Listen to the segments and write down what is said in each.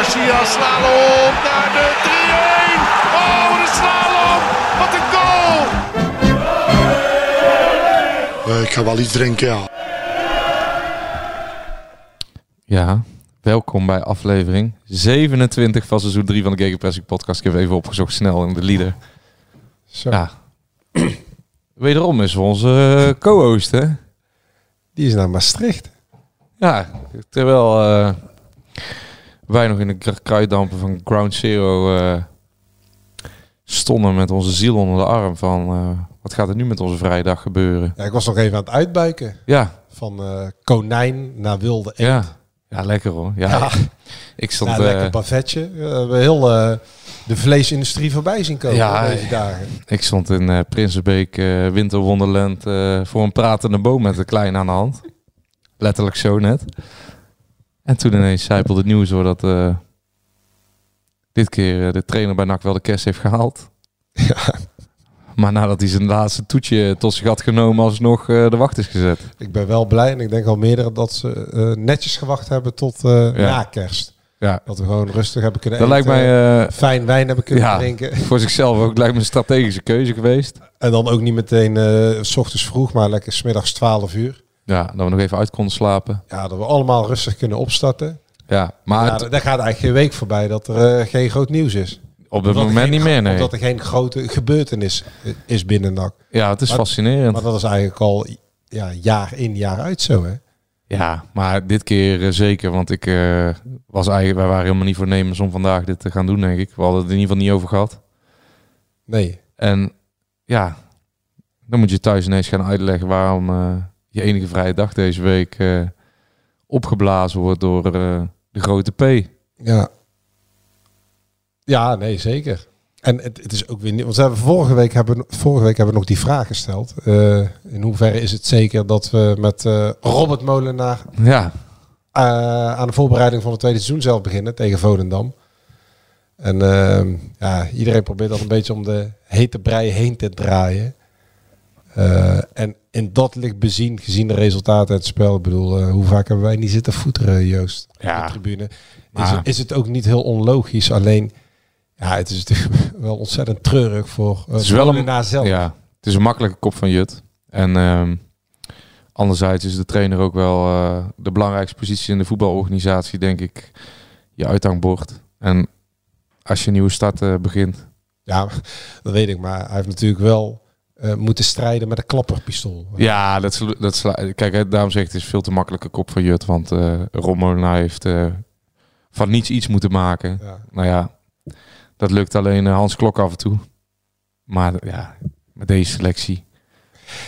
Garcia slalom naar de 3-1. Oh, een slalom. Wat een goal. Eh, ik ga wel iets drinken, ja. Ja, welkom bij aflevering 27 van seizoen 3 van de Gegenpressing podcast. Ik heb even opgezocht snel in de leader. Zo, Ja. Wederom is onze eh, co-host, hè? die is naar Maastricht. Ja, terwijl eh, wij nog in de kr- kruiddampen van Ground Zero eh, stonden met onze ziel onder de arm van... eh, wat gaat er nu met onze vrijdag gebeuren? Ja, ik was nog even aan het uitbuiken. Ja, Van eh, konijn naar wilde eend. ja. Ja, lekker hoor. Ja, Ja. ik stond... Ja, eh, lekker bavetje. We hebben heel de vleesindustrie voorbij zien komen Ja, deze dagen. Ik stond in Prinsenbeek, Winterwonderland, voor een pratende boom met een klein aan de hand. Letterlijk zo net. En toen ineens zijpelde het nieuws door dat eh, dit keer eh, de trainer bij NAC wel de kerst heeft gehaald. Maar nadat hij zijn laatste toetje tot zich had genomen, alsnog eh de wacht is gezet. Ik ben wel blij en ik denk al meerdere dat ze netjes gewacht hebben tot Ja. na kerst. Ja, Dat we gewoon rustig hebben kunnen dat lijkt mij fijn wijn hebben kunnen ja. drinken. voor zichzelf ook lijkt me een strategische keuze geweest. En dan ook niet meteen s ochtends vroeg, maar lekker smiddags 12 uur. Ja, dat we nog even uit konden slapen. Ja, dat we allemaal rustig kunnen opstarten. Ja, maar Ja, het- daar gaat eigenlijk geen week voorbij dat er eh, geen groot nieuws is. op het moment geen- niet meer, nee. Omdat er geen grote gebeurtenis is binnen NAC. Ja, het is Maar- fascinerend. Maar dat is eigenlijk al ja, jaar in, jaar uit zo, hè? Ja, maar dit keer eh, zeker, want ik eh, was eigenlijk, wij waren helemaal niet voornemens om vandaag dit te gaan doen, denk ik. We hadden het in ieder geval niet over gehad. Nee. En ja, dan moet je thuis ineens gaan uitleggen waarom je enige vrije dag deze week eh, opgeblazen wordt door eh, de grote P. Ja. Ja, nee, zeker. En het, het is ook weer niet... Want we hebben vorige week hebben, vorige week hebben we nog die vraag gesteld. Eh, in hoeverre is het zeker dat we met Robert Molenaar Ja, aan de voorbereiding van het tweede seizoen zelf beginnen tegen Volendam. En ehm, ja, iedereen probeert dan een beetje om de hete brei heen te draaien. En in dat licht bezien, gezien de resultaten uit het spel, ik bedoel, eh, hoe vaak hebben wij niet zitten voeteren, Joost, Ja, de tribune. Is, het, is het ook niet heel onlogisch, alleen, ja, het is natuurlijk wel ontzettend treurig voor uh, Het is wel een- zelf. ja, het is een makkelijke kop van Jut. En ehm, anderzijds is de trainer ook wel eh, de belangrijkste positie in de voetbalorganisatie, denk ik, je uithangbord. En als je een nieuwe start begint, Ja, dat weet ik, maar hij heeft natuurlijk wel eh, moeten strijden met een klapperpistool. Ja, dat, dat kijk, hè, daarom zeg ik, het is veel te makkelijke kop van Jut. Want Molenaar heeft eh, van niets iets moeten maken. Ja. Nou ja, dat lukt alleen Hans Klok af en toe. Maar ja, met deze selectie.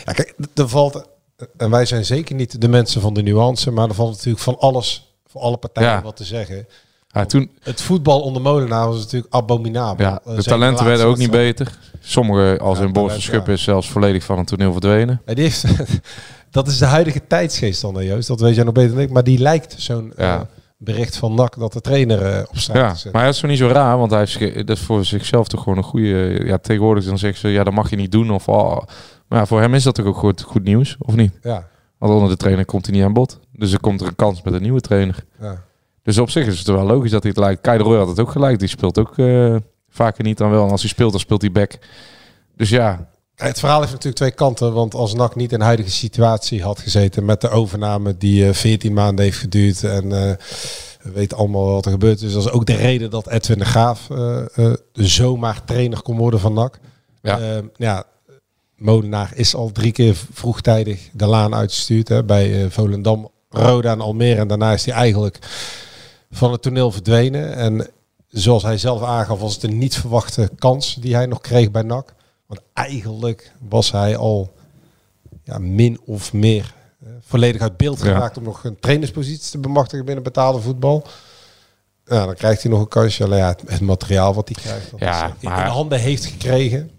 Ja, kijk, er valt, en wij zijn zeker niet de mensen van de nuance, maar er valt natuurlijk van alles, voor alle partijen Ja. wat te zeggen. Ja, toen, Het voetbal onder Molenaar was natuurlijk abominabel. ja, Eh, de talenten de werden ook niet beter. Sommige, als Ja, in Boris talent, Schupp, ja. is zelfs volledig van het toneel verdwenen. Ja, die heeft, dat is de huidige tijdsgeest dan, Joost. Dat weet jij nog beter dan ik. Maar die lijkt zo'n Ja. eh, bericht van NAC dat de trainer eh, op straat Ja, gezet. maar dat is toch niet zo raar, want hij heeft, dat is voor zichzelf toch gewoon een goede... Ja, tegenwoordig dan zeggen ze, ja, dat mag je niet doen. Of, oh. Maar ja, voor hem is dat toch ook goed, goed nieuws, of niet? Ja, Want onder de trainer komt hij niet aan bod. Dus er komt er een kans met een nieuwe trainer. ja. Dus op zich is het wel logisch dat hij het lijkt. Kai de Roy had het ook gelijk. Die speelt ook eh, vaker niet dan wel. En als hij speelt, dan speelt hij back. Dus ja, Het verhaal heeft natuurlijk twee kanten. Want als NAC niet in de huidige situatie had gezeten met de overname die eh 14 maanden heeft geduurd. En eh, we weten allemaal wat er gebeurd is. Dus dat is ook de reden dat Edwin de Graaf zomaar trainer kon worden van NAC. Ja. Eh, ja, Molenaar is al drie keer vroegtijdig de laan uitgestuurd. Hè, bij Volendam, Roda en Almere. En daarna is hij eigenlijk van het toneel verdwenen. En zoals hij zelf aangaf, was het een niet verwachte kans die hij nog kreeg bij NAC. Want eigenlijk was hij al ja, min of meer eh, volledig uit beeld Ja. geraakt om nog een trainerspositie te bemachtigen binnen betaalde voetbal. Dan krijgt hij nog een kansje. Alleen ja, het, het materiaal wat hij krijgt, Ja, hij in maar- handen heeft gekregen.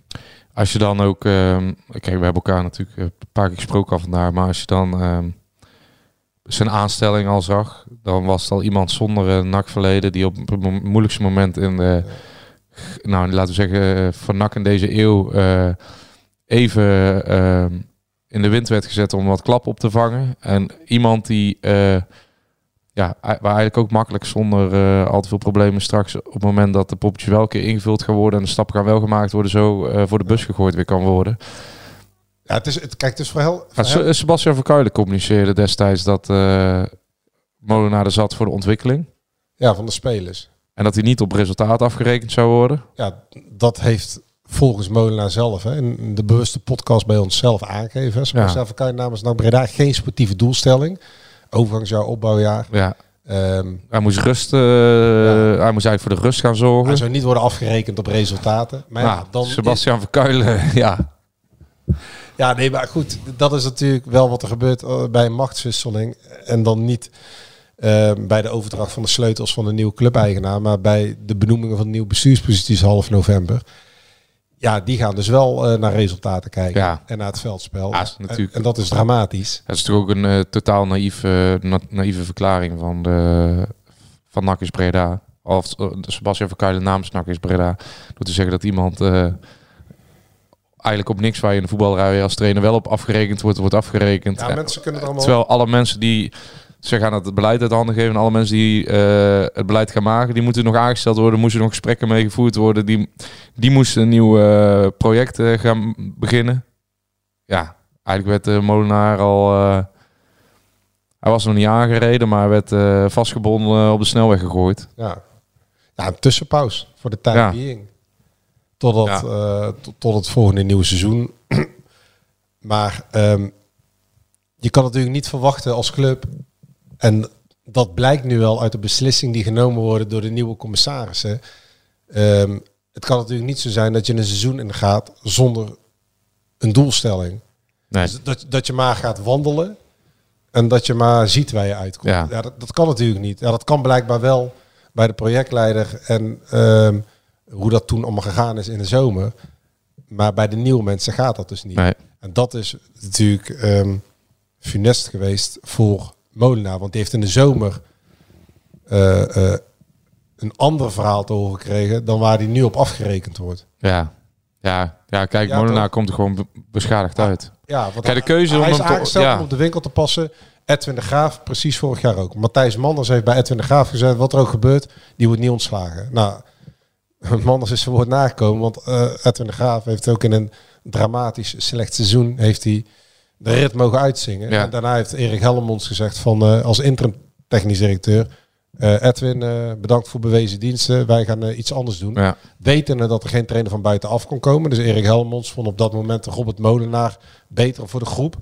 als je dan ook... ehm, kijk, we hebben elkaar natuurlijk een paar keer gesproken al vandaag. Maar als je dan ehm, zijn aanstelling al zag... dan was het al iemand zonder een nakverleden... die op het mo- moeilijkste moment in de... Nou, laten we zeggen, eh, van NAC in deze eeuw... eh, even ehm, in de wind werd gezet om wat klap op te vangen. En iemand die... eh, ja, waar eigenlijk ook makkelijk zonder eh, al te veel problemen straks op het moment dat de poppetjes wel een keer ingevuld gaan worden en de stappen gaan wel gemaakt worden, zo eh, voor de bus gegooid weer kan worden. Ja, het is, het, kijk, het is voor heel... Ja, voor heel- Se- Sebastian Verkuilen communiceerde destijds dat eh Molenaar er zat voor de ontwikkeling. ja, van de spelers. En dat hij niet op resultaat afgerekend zou worden. Ja, dat heeft volgens Molenaar zelf, hè, in de bewuste podcast bij ons zelf aangegeven. Sebastian van Kuijn namens NAC Breda geen sportieve doelstelling. Overgangsjaar, opbouwjaar. Ja, Ehm, hij moest rust, eh, hij moest eigenlijk voor de rust gaan zorgen. hij zou niet worden afgerekend op resultaten. Maar ja, Nou, dan Sebastian Verkuilen, ja. Ja, nee, maar goed, dat is natuurlijk wel wat er gebeurt eh, bij een machtswisseling. En dan niet eh, bij de overdracht van de sleutels van de nieuwe clubeigenaar, maar bij de benoemingen van de nieuwe bestuursposities half november. Ja, die gaan dus wel eh, naar resultaten kijken Ja. en naar het veldspel. Ja, is natuurlijk- en, en dat is dramatisch. Dat is toch ook een totaal naïef, eh, na- naïeve verklaring van, de, van NAC is Breda. Of Sebastian Verkuilen namens NAC is Breda. Door te zeggen dat iemand eigenlijk op niks waar je in de voetballerij als trainer wel op afgerekend wordt, wordt afgerekend. Ja, mensen kunnen er allemaal... Terwijl alle mensen die zich aan het beleid uit de handen geven, en alle mensen die eh, het beleid gaan maken, die moeten nog aangesteld worden, moesten nog gesprekken mee gevoerd worden. Die, die moesten een nieuw eh, project eh, gaan beginnen. Ja, eigenlijk werd de molenaar al. hij was nog niet aangereden, maar werd vastgebonden op de snelweg gegooid. Ja. ja, een tussenpauze voor de time Ja. being. Totdat, Ja. eh, tot, tot het volgende nieuwe seizoen. maar ehm, je kan natuurlijk niet verwachten als club. En dat blijkt nu wel uit de beslissing die genomen worden door de nieuwe commissarissen. Ehm, het kan natuurlijk niet zo zijn dat je een seizoen ingaat zonder een doelstelling. Nee. Dus dat, dat je maar gaat wandelen en dat je maar ziet waar je uitkomt. Ja. Ja. dat, dat kan natuurlijk niet. Ja, dat kan blijkbaar wel bij de projectleider en ehm, hoe dat toen allemaal gegaan is in de zomer. Maar bij de nieuwe mensen gaat dat dus niet. Nee. En dat is natuurlijk ehm, funest geweest voor Molenaar. Want die heeft in de zomer eh, eh, een ander verhaal te horen gekregen dan waar hij nu op afgerekend wordt. Ja, ja, ja kijk, Ja, Molenaar komt er gewoon be- beschadigd uit. Ja, want Kijk, de keuze hij om is hem te- aangesteld ja. om op de winkel te passen. Edwin de Graaf, precies vorig jaar ook. Matthijs Manders heeft bij Edwin de Graaf gezegd, wat er ook gebeurt, die wordt niet ontslagen. Nou, Manders is zijn woord nagekomen, want eh, Edwin de Graaf heeft ook in een dramatisch slecht seizoen, heeft hij de rit mogen uitzingen. Ja. En daarna heeft Erik Hellemons gezegd van, eh, als interim technisch directeur, eh, Edwin, bedankt voor bewezen diensten. Wij gaan iets anders doen. Ja. Wetende dat er geen trainer van buitenaf kon komen. Dus Erik Helmons vond op dat moment Robert Molenaar beter voor de groep.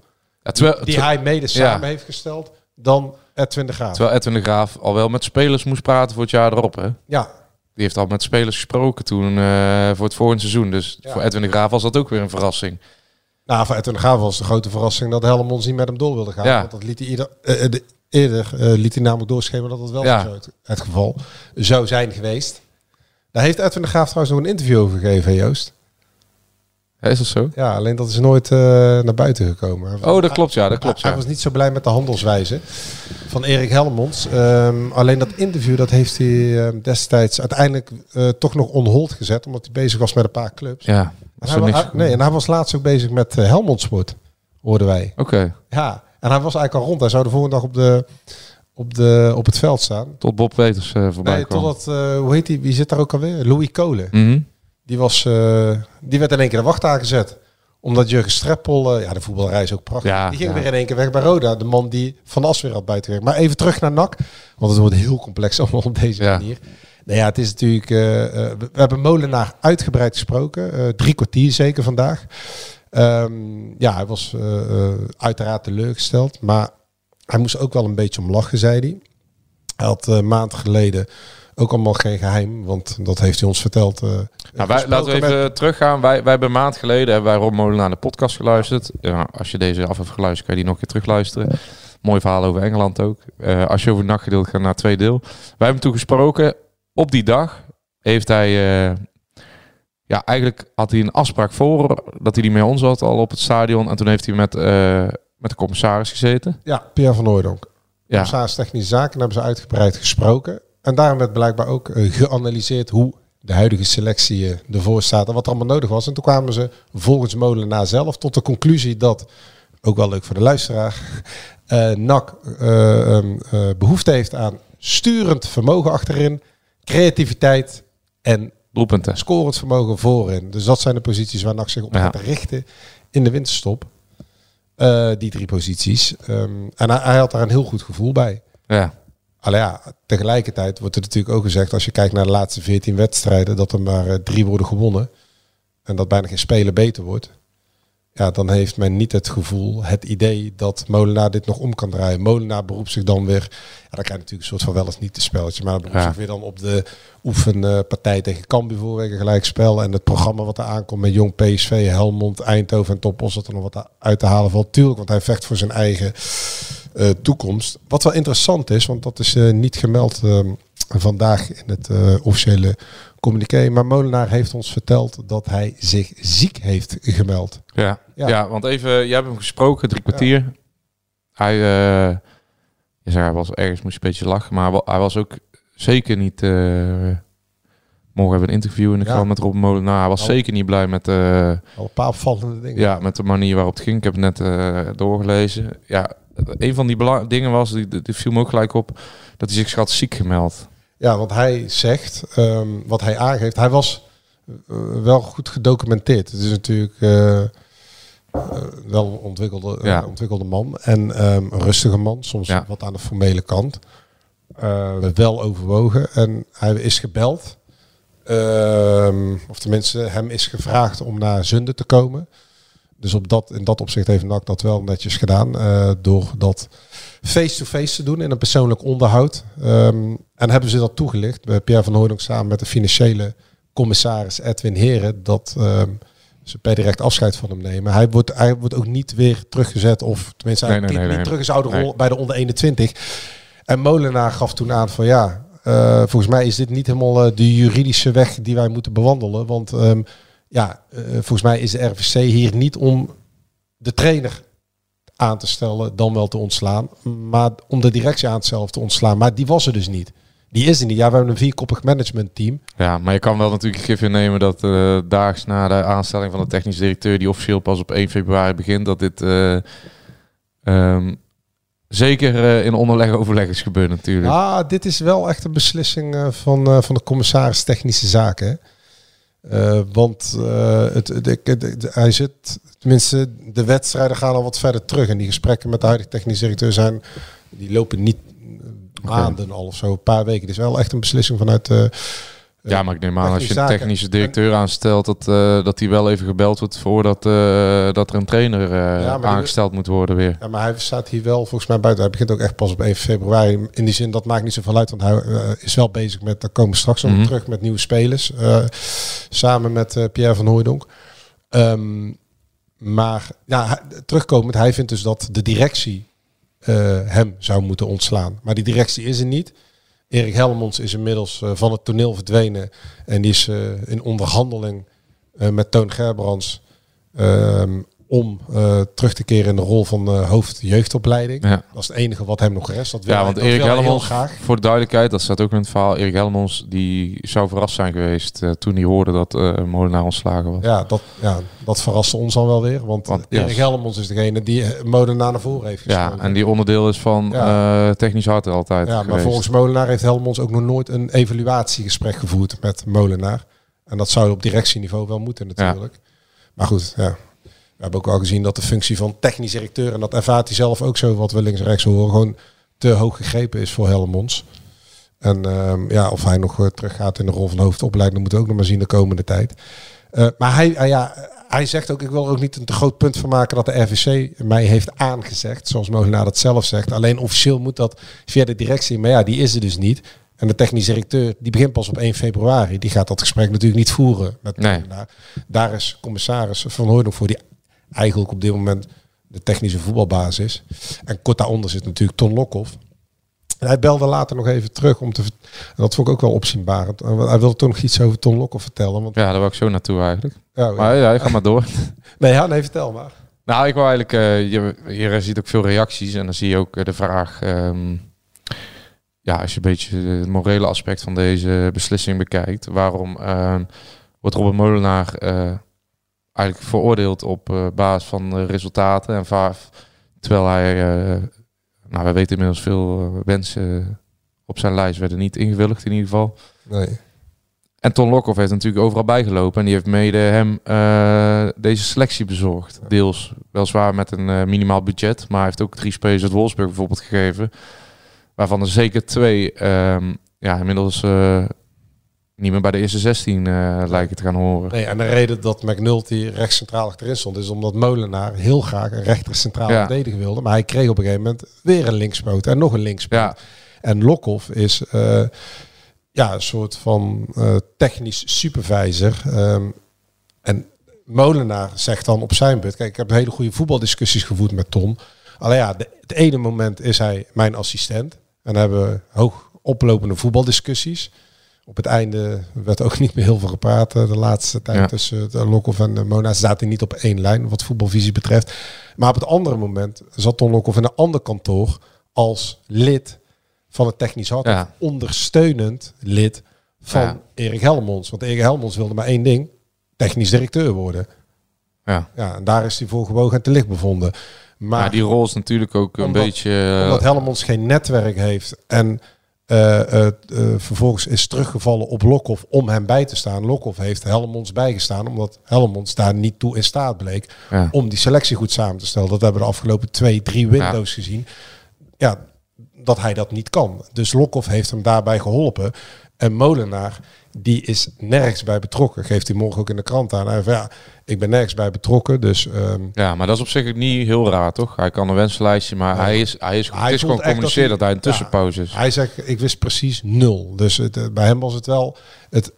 Ja, terwijl, Die hij mede samen heeft gesteld dan Edwin de Graaf. terwijl Edwin de Graaf al wel met spelers moest praten voor het jaar erop. Hè? Ja, Die heeft al met spelers gesproken toen eh, voor het volgende seizoen. Dus Ja. voor Edwin de Graaf was dat ook weer een verrassing. nou, voor Edwin de Graaf was de grote verrassing dat Helmons niet met hem door wilde gaan. Ja. Want dat liet hij ieder, eh, eh, de- eerder eh, liet hij namelijk doorschemeren dat dat wel Ja. zo het, het geval zou zijn geweest. Daar heeft Edwin de Graaf trouwens nog een interview over gegeven, hè, Joost. Is dat zo? Ja, alleen dat is nooit eh, naar buiten gekomen. Hij Oh, dat klopt ja, dat klopt Hij was niet zo blij met de handelswijze van Erik Helmonds. Ehm, alleen dat interview dat heeft hij ehm, destijds uiteindelijk eh, toch nog on hold gezet. Omdat hij bezig was met een paar clubs. Ja, En hij, niks... hij- nee, en hij was laatst ook bezig met uh, Helmond Sport, hoorden wij. Oké, Ja, en hij was eigenlijk al rond. Hij zou de volgende dag op, de, op, de, op het veld staan. tot Bob Peters eh, voorbij Nee, kwam. totdat, eh, hoe heet die, wie zit daar ook alweer? Louis Kolen. Mhm. Die, was, eh, die werd in één keer de wacht aangezet. Omdat Jurgen Streppel, eh, ja de voetballerij is ook prachtig. Ja, die ging ja. weer in één keer weg bij Roda. De man die Van As weer had buitengewerkt. Maar even terug naar NAC. Want het wordt heel complex allemaal op deze Ja. manier. Nou ja, het is natuurlijk... eh, we, hebben Molenaar uitgebreid gesproken. drie kwartier zeker vandaag. Ehm, ja, hij was uiteraard teleurgesteld. Maar hij moest ook wel een beetje om lachen, zei hij. Hij had een maand geleden ook allemaal geen geheim. Want dat heeft hij ons verteld. eh, Nou, wij, laten we even met- teruggaan. Wij, wij hebben een maand geleden hebben wij Rob Molen naar de podcast geluisterd. Ja, als je deze af hebt geluisterd, kan je die nog een keer terugluisteren. Mooi verhaal over Engeland ook. Eh, als je over het nachtgedeelte gaat naar twee deel. Wij hebben toen gesproken. Op die dag heeft hij... eh, ja, eigenlijk had hij een afspraak voor dat hij die met ons had al op het stadion. En toen heeft hij met, eh, met de commissaris gezeten. Ja, Pierre van Hooydonk. Ja, Commissaris Technische Zaken hebben ze uitgebreid gesproken. En daarom werd blijkbaar ook eh, geanalyseerd hoe de huidige selectie eh, ervoor staat en wat er allemaal nodig was. En toen kwamen ze volgens Molenaar zelf tot de conclusie dat, ook wel leuk voor de luisteraar, eh NAC eh, ehm, eh, behoefte heeft aan sturend vermogen achterin, creativiteit en doelpunten. scorend vermogen voorin. Dus dat zijn de posities waar NAC zich op Ja. gaat richten in de winterstop. Die drie posities. Ehm, en hij, hij had daar een heel goed gevoel bij. Ja, Alleen ja, tegelijkertijd wordt er natuurlijk ook gezegd, als je kijkt naar de laatste 14 wedstrijden, dat er maar eh, drie worden gewonnen. En dat bijna geen speler beter wordt. Ja, dan heeft men niet het gevoel, het idee dat Molenaar dit nog om kan draaien. Molenaar beroept zich dan weer, ja, dan krijg je natuurlijk een soort van wel eens niet te spelletje, maar beroept Ja. zich weer dan op de oefenpartij tegen Cambuur vorige gelijkspel. En het programma wat er aankomt met Jong PSV, Helmond, Eindhoven en Topos, dat er nog wat uit te halen valt. Tuurlijk, want hij vecht voor zijn eigen eh, toekomst. Wat wel interessant is, want dat is eh, niet gemeld eh, vandaag in het eh, officiële communiqué. Maar Molenaar heeft ons verteld dat hij zich ziek heeft gemeld. ja. Ja. ja. want even, jij hebt hem gesproken, drie kwartier. Hij, je zei, hij was ergens, moest een beetje lachen, maar hij wa- hij was ook zeker niet... morgen hebben we een interview in de Ja. krant met Rob Molenaar. Hij was Oh. zeker niet blij met... Al een paar opvallende dingen. Ja, met de manier waarop het ging. Ik heb het net doorgelezen. Ja, een van die dingen was, die, die viel me ook gelijk op, dat hij zich had ziek gemeld. Ja, want hij zegt, ehm, wat hij aangeeft, hij was eh, wel goed gedocumenteerd. Het is natuurlijk eh, eh, wel een ontwikkelde, Ja. ontwikkelde man en ehm, een rustige man, soms Ja. wat aan de formele kant. Wel overwogen en hij is gebeld. Ehm, of tenminste, hem is gevraagd om naar Zunde te komen. Dus op dat, in dat opzicht heeft NAC dat wel netjes gedaan. eh, door dat face-to-face te doen in een persoonlijk onderhoud. Ehm, en hebben ze dat toegelicht bij Pierre van Hooydonk samen met de financiële commissaris Edwin Heren. Dat ehm, ze per direct afscheid van hem nemen. Hij wordt, hij wordt ook niet weer teruggezet. Of tenminste, hij Nee, nee, nee, niet nee. terug in zijn oude bij de onder 21. En Molenaar gaf toen aan van ja, eh, volgens mij is dit niet helemaal eh, de juridische weg die wij moeten bewandelen. Want ehm, ja, eh, volgens mij is de RVC hier niet om de trainer aan te stellen, dan wel te ontslaan. Maar om de directie aan zelf te ontslaan. Maar die was er dus niet. Die is er niet. Ja, we hebben een vierkoppig managementteam. Ja, maar je kan wel natuurlijk gif innemen dat eh daags na de aanstelling van de technisch directeur, die officieel pas op 1 februari begint, dat dit eh, ehm, zeker in onderleg overleg is gebeurd natuurlijk. Ah, dit is wel echt een beslissing van, van de commissaris technische zaken. hè. Eh, want eh, het, het, het- het- hij zit, tenminste, de wedstrijden gaan al wat verder terug. En die gesprekken met de huidige technisch directeur zijn, die lopen niet maanden al of zo, een paar weken. Het is wel echt een beslissing vanuit eh, Ja, maar ik neem aan als je een technische directeur aanstelt, dat, eh, dat die wel even gebeld wordt voordat eh, dat er een trainer eh, die- aangesteld moet worden weer. Ja, maar hij staat hier wel volgens mij buiten. Hij begint ook echt pas op 1 februari. In die zin, dat maakt niet zoveel uit. Want hij eh, is wel bezig met, daar komen we straks Mhm. terug met nieuwe spelers. eh, samen met eh, Pierre van Hooijdonk. Ehm, maar ja, hij- terugkomend, hij vindt dus dat de directie eh, hem zou moeten ontslaan. Maar die directie is er niet. Erik Helmonds is inmiddels eh, van het toneel verdwenen. En die is eh, in onderhandeling eh, met Toon Gerbrands ehm, om eh, terug te keren in de rol van eh, hoofd jeugdopleiding. Ja. Dat is het enige wat hem nog rest. Dat wil Ja, want Erik hij heel Helmons, graag. voor de duidelijkheid, dat staat ook in het verhaal. Erik Helmons, die zou verrast zijn geweest eh, toen hij hoorde dat Molenaar ontslagen was. Ja dat, ja, dat verraste ons dan wel weer. Want, Want, Erik ja. Helmons is degene die Molenaar naar voren heeft Ja, geschoven. en die onderdeel is van Ja. technisch hart altijd Ja, maar geweest. volgens Molenaar heeft Helmonds ook nog nooit een evaluatiegesprek gevoerd met Molenaar. En dat zou op directieniveau wel moeten natuurlijk. Maar goed, ja. We hebben ook al gezien dat de functie van technisch directeur, en dat ervaart hij zelf ook zo, wat we links en rechts horen, gewoon te hoog gegrepen is voor Helmonds. En ehm, ja, of hij nog eh, teruggaat in de rol van hoofdopleiding, moeten we ook nog maar zien de komende tijd. Eh, maar hij, eh, ja, hij zegt ook, ik wil er ook niet een te groot punt van maken dat de RVC mij heeft aangezegd, zoals Molenaar dat zelf zegt. Alleen officieel moet dat via de directie, maar ja, die is er dus niet. En de technisch directeur, die begint pas op 1 februari. Die gaat dat gesprek natuurlijk niet voeren met Nee. Daar is commissaris Van Hooydonk voor, die eigenlijk op dit moment de technische voetbalbasis is. En kort daaronder zit natuurlijk Ton Lokhoff. En hij belde later nog even terug om te... dat vond ik ook wel opzienbarend. En Hij wilde toch nog iets over Ton Lokhoff vertellen. Want, Ja, daar wou ik zo naartoe eigenlijk. ja, Maar ja, ga maar door. Nee, ja, nee, vertel maar. Nou, ik wil eigenlijk... eh, je, je ziet ook veel reacties en dan zie je ook eh, de vraag... ehm, ja, als je een beetje het morele aspect van deze beslissing bekijkt... waarom ehm, wordt Robert Molenaar eh, eigenlijk veroordeeld op eh, basis van de resultaten... en va- terwijl hij... eh, nou, we weten inmiddels veel eh, wensen op zijn lijst werden niet ingewilligd in ieder geval... Nee. En Ton Lokhoff heeft natuurlijk overal bijgelopen. En die heeft mede hem eh, deze selectie bezorgd. Deels weliswaar met een eh, minimaal budget. Maar hij heeft ook drie spelers uit Wolfsburg bijvoorbeeld gegeven. Waarvan er zeker twee ehm, ja, inmiddels eh, niet meer bij de eerste 16 eh, lijken te gaan horen. Nee, en de reden dat McNulty rechts centraal achterin stond... is omdat Molenaar heel graag een rechter centraal Ja. verdediger wilde. Maar hij kreeg op een gegeven moment weer een linkspoot en nog een linkspoot. Ja, En Lokhoff is eh, ja, een soort van eh, technisch supervisor. Ehm, en Molenaar zegt dan op zijn beurt... Kijk, ik heb hele goede voetbaldiscussies gevoerd met Ton. Alleen ja, de, het ene moment is hij mijn assistent. En dan hebben we hoog oplopende voetbaldiscussies. Op het einde werd ook niet meer heel veel gepraat eh, de laatste tijd Ja. tussen de Lokhoff en de Mona. Ze zaten niet op één lijn wat voetbalvisie betreft. Maar op het andere moment zat Ton Lokhoff in een ander kantoor als lid van het technisch hart. Ja. Ondersteunend lid van Ja. Erik Helmons. Want Erik Helmons wilde maar één ding, technisch directeur worden. ja. Ja, en daar is hij voor gewogen en te licht bevonden. Maar die rol is natuurlijk ook een Omdat- beetje... eh, omdat Helmons geen netwerk heeft en eh, eh, eh, vervolgens is teruggevallen op Lokhoff om hem bij te staan. Lokhoff heeft Helmons bijgestaan omdat Helmons daar niet toe in staat bleek ja. om die selectie goed samen te stellen. Dat hebben we de afgelopen twee, drie windows gezien. Ja, dat hij dat niet kan. Dus Lokhoff heeft hem daarbij geholpen. En Molenaar, die is nergens bij betrokken. Geeft hij morgen ook in de krant aan. Hij van, ja, ik ben nergens bij betrokken. Dus ehm, ja, maar dat is op zich niet heel raar, toch? Hij kan een wenslijstje, maar hij is, hij is, Hij het is gewoon communiceren dat dat hij- een tussenpauze is. Hij zegt, ik wist precies nul. Dus het, eh, bij hem was het wel het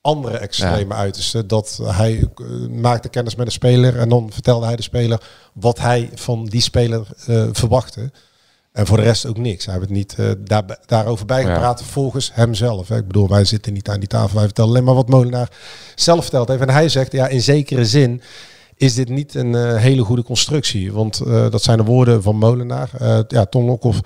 andere extreme uiterste. Dat hij eh, maakte kennis met een speler en dan vertelde hij de speler wat hij van die speler eh, verwachtte. En voor de rest ook niks. Hij heeft het niet eh, daar, daarover bijgepraat volgens hemzelf. Hè. Ik bedoel, wij zitten niet aan die tafel. Wij vertellen alleen maar wat Molenaar zelf verteld heeft. En hij zegt, ja, in zekere zin is dit niet een eh, hele goede constructie. Want eh, dat zijn de woorden van Molenaar. Ja, Ton Lokhoff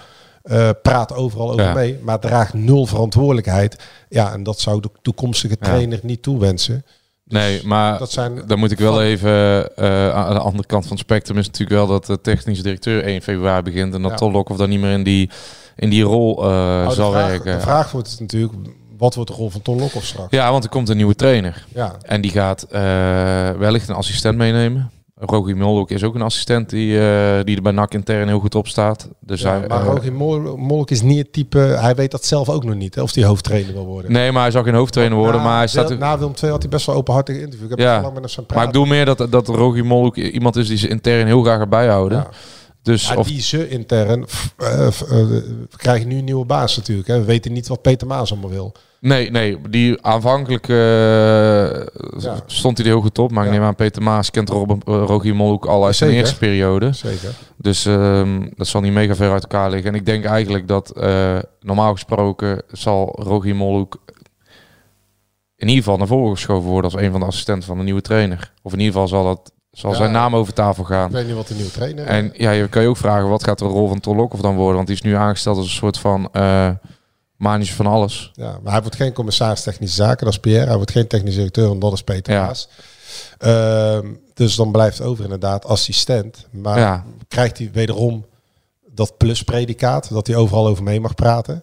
praat overal over Ja. mee, maar draagt nul verantwoordelijkheid. Ja, en dat zou de toekomstige Ja. trainer niet toewensen. Nee, maar Dat zijn dan moet ik wel van- even... eh, aan de andere kant van het spectrum is natuurlijk wel dat de technische directeur 1 februari begint. En dat Ja. Tolok of dan niet meer in die, in die rol eh, Nou, de zal vraag, werken. De vraag wordt natuurlijk, wat wordt de rol van Ton Lokhoff straks? Ja, want er komt een nieuwe trainer. Ja, En die gaat eh, wellicht een assistent meenemen. Rogi Molok is ook een assistent die, eh, die er bij NAC intern heel goed op staat. Dus Ja, hij, maar eh, Mol- Molk is niet het type, hij weet dat zelf ook nog niet, hè, of hij hoofdtrainer wil worden. Nee, maar hij zal geen hoofdtrainer worden. Na maar hij staat... Na Willem II had hij best wel openhartig interview. Ik heb Ja. lang met hem maar ik bedoel meer dat, dat Rogi Molok iemand is die ze intern heel graag gaat bijhouden. Ja. Dus Ja, of, die ze intern we krijgen nu een nieuwe baas natuurlijk. Hè. We weten niet wat Peter Maas allemaal wil. Nee, nee, die aanvankelijk eh, stond hij er heel goed op. Maar ik Ja. neem aan, Peter Maas kent uh, Rogier Molhoek al uit zijn eerste periode. Zeker. Dus ehm, dat zal niet mega ver uit elkaar liggen. En ik denk eigenlijk dat normaal gesproken zal Rogier Molhoek in ieder geval naar voren geschoven worden als een van de assistenten van de nieuwe trainer. Of in ieder geval zal, dat, zal Ja. zijn naam over tafel gaan. Ik weet niet wat de nieuwe trainer is. En ja, je kan je ook vragen, wat gaat de rol van Tolokov dan worden? Want die is nu aangesteld als een soort van uh, manager van alles. Ja, maar hij wordt geen commissaris technische zaken, dat is Pierre. Hij wordt geen technisch directeur, want dat is Peter Ja. Maas. Ehm, dus dan blijft over inderdaad assistent. Maar Ja. krijgt hij wederom dat pluspredicaat, dat hij overal over mee mag praten?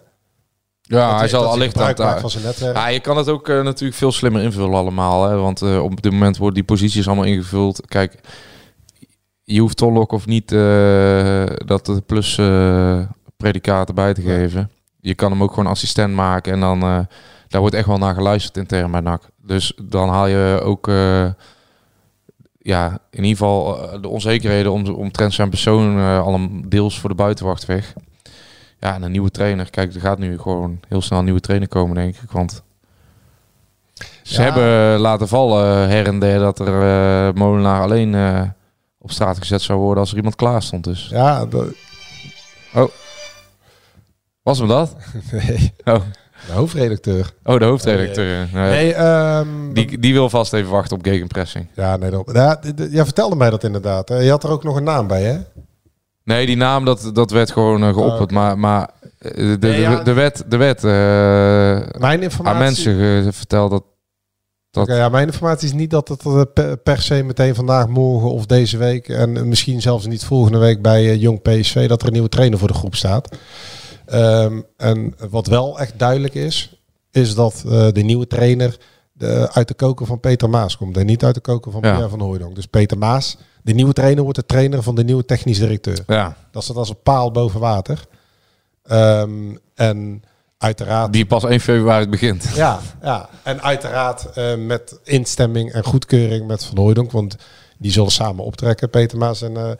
Ja, Dat hij zal allicht aan het... van zijn netwerk. Ja, je kan het ook eh, natuurlijk veel slimmer invullen allemaal. Hè? Want eh, op dit moment worden die posities allemaal ingevuld. Kijk, je hoeft Tolok of niet eh, dat de plus eh predicaten bij te geven. Je kan hem ook gewoon assistent maken. En dan eh, daar wordt echt wel naar geluisterd intern bij NAC. Dus dan haal je ook... eh, ja, in ieder geval eh, de onzekerheden om, omtrent zijn persoon eh, al een deels voor de buitenwacht weg. Ja, en een nieuwe trainer. Kijk, er gaat nu gewoon heel snel een nieuwe trainer komen, denk ik. Want ze Ja. hebben laten vallen her en der dat er eh, Molenaar alleen eh, op straat gezet zou worden als er iemand klaar stond. Dus. Ja, dat... Oh. Was hem dat? Nee, Oh, de hoofdredacteur. oh de hoofdredacteur. Nee. Nee, ehm, Die, die wil vast even wachten op gegenpressing. Ja, nee, dat, ja, jij vertelde mij dat inderdaad. hè. Je had er ook nog een naam bij, hè? Nee, die naam dat, dat werd gewoon eh, geopperd. Oh. Maar, maar eh, de, de, Nee, ja. de, de wet, de wet eh, Mijn informatie... aan mensen verteld dat... dat Oké, ja, mijn informatie is niet dat het per, se meteen vandaag, morgen of deze week... en misschien zelfs niet volgende week bij Jong PSV... dat er een nieuwe trainer voor de groep staat. Ehm, en wat wel echt duidelijk is... is dat de nieuwe trainer de, uit de koker van Peter Maas komt... en niet uit de koker van Ja. Pierre van Hooijdonk. Dus Peter Maas, de nieuwe trainer, wordt de trainer van de nieuwe technisch directeur. ja, Dat staat als een paal boven water. Ehm, en uiteraard... die pas 1 februari begint. Ja, ja. en uiteraard eh, met instemming en goedkeuring met Van Hooijdonk. Want die zullen samen optrekken, Peter Maas en, eh,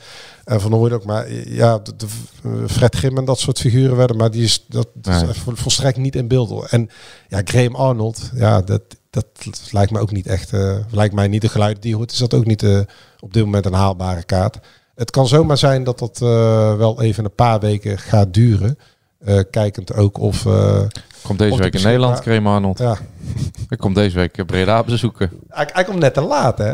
en Van Hooijdonk. Maar eh, ja, de, de- Fred Grim en dat soort figuren werden. Maar die is, dat, dat is volstrekt niet in beeld. hoor. En ja, Graham Arnold, ja, dat, dat lijkt me ook niet echt... lijkt mij niet de geluid die hoort. Is dat ook niet eh, op dit moment een haalbare kaart. Het kan zomaar zijn dat dat eh, wel even een paar weken gaat duren. Eh, kijkend ook of... eh, Komt deze week in Nederland, Kramer Arnold. ja, Ik kom deze week Breda bezoeken. hij, hij komt net te laat, hè?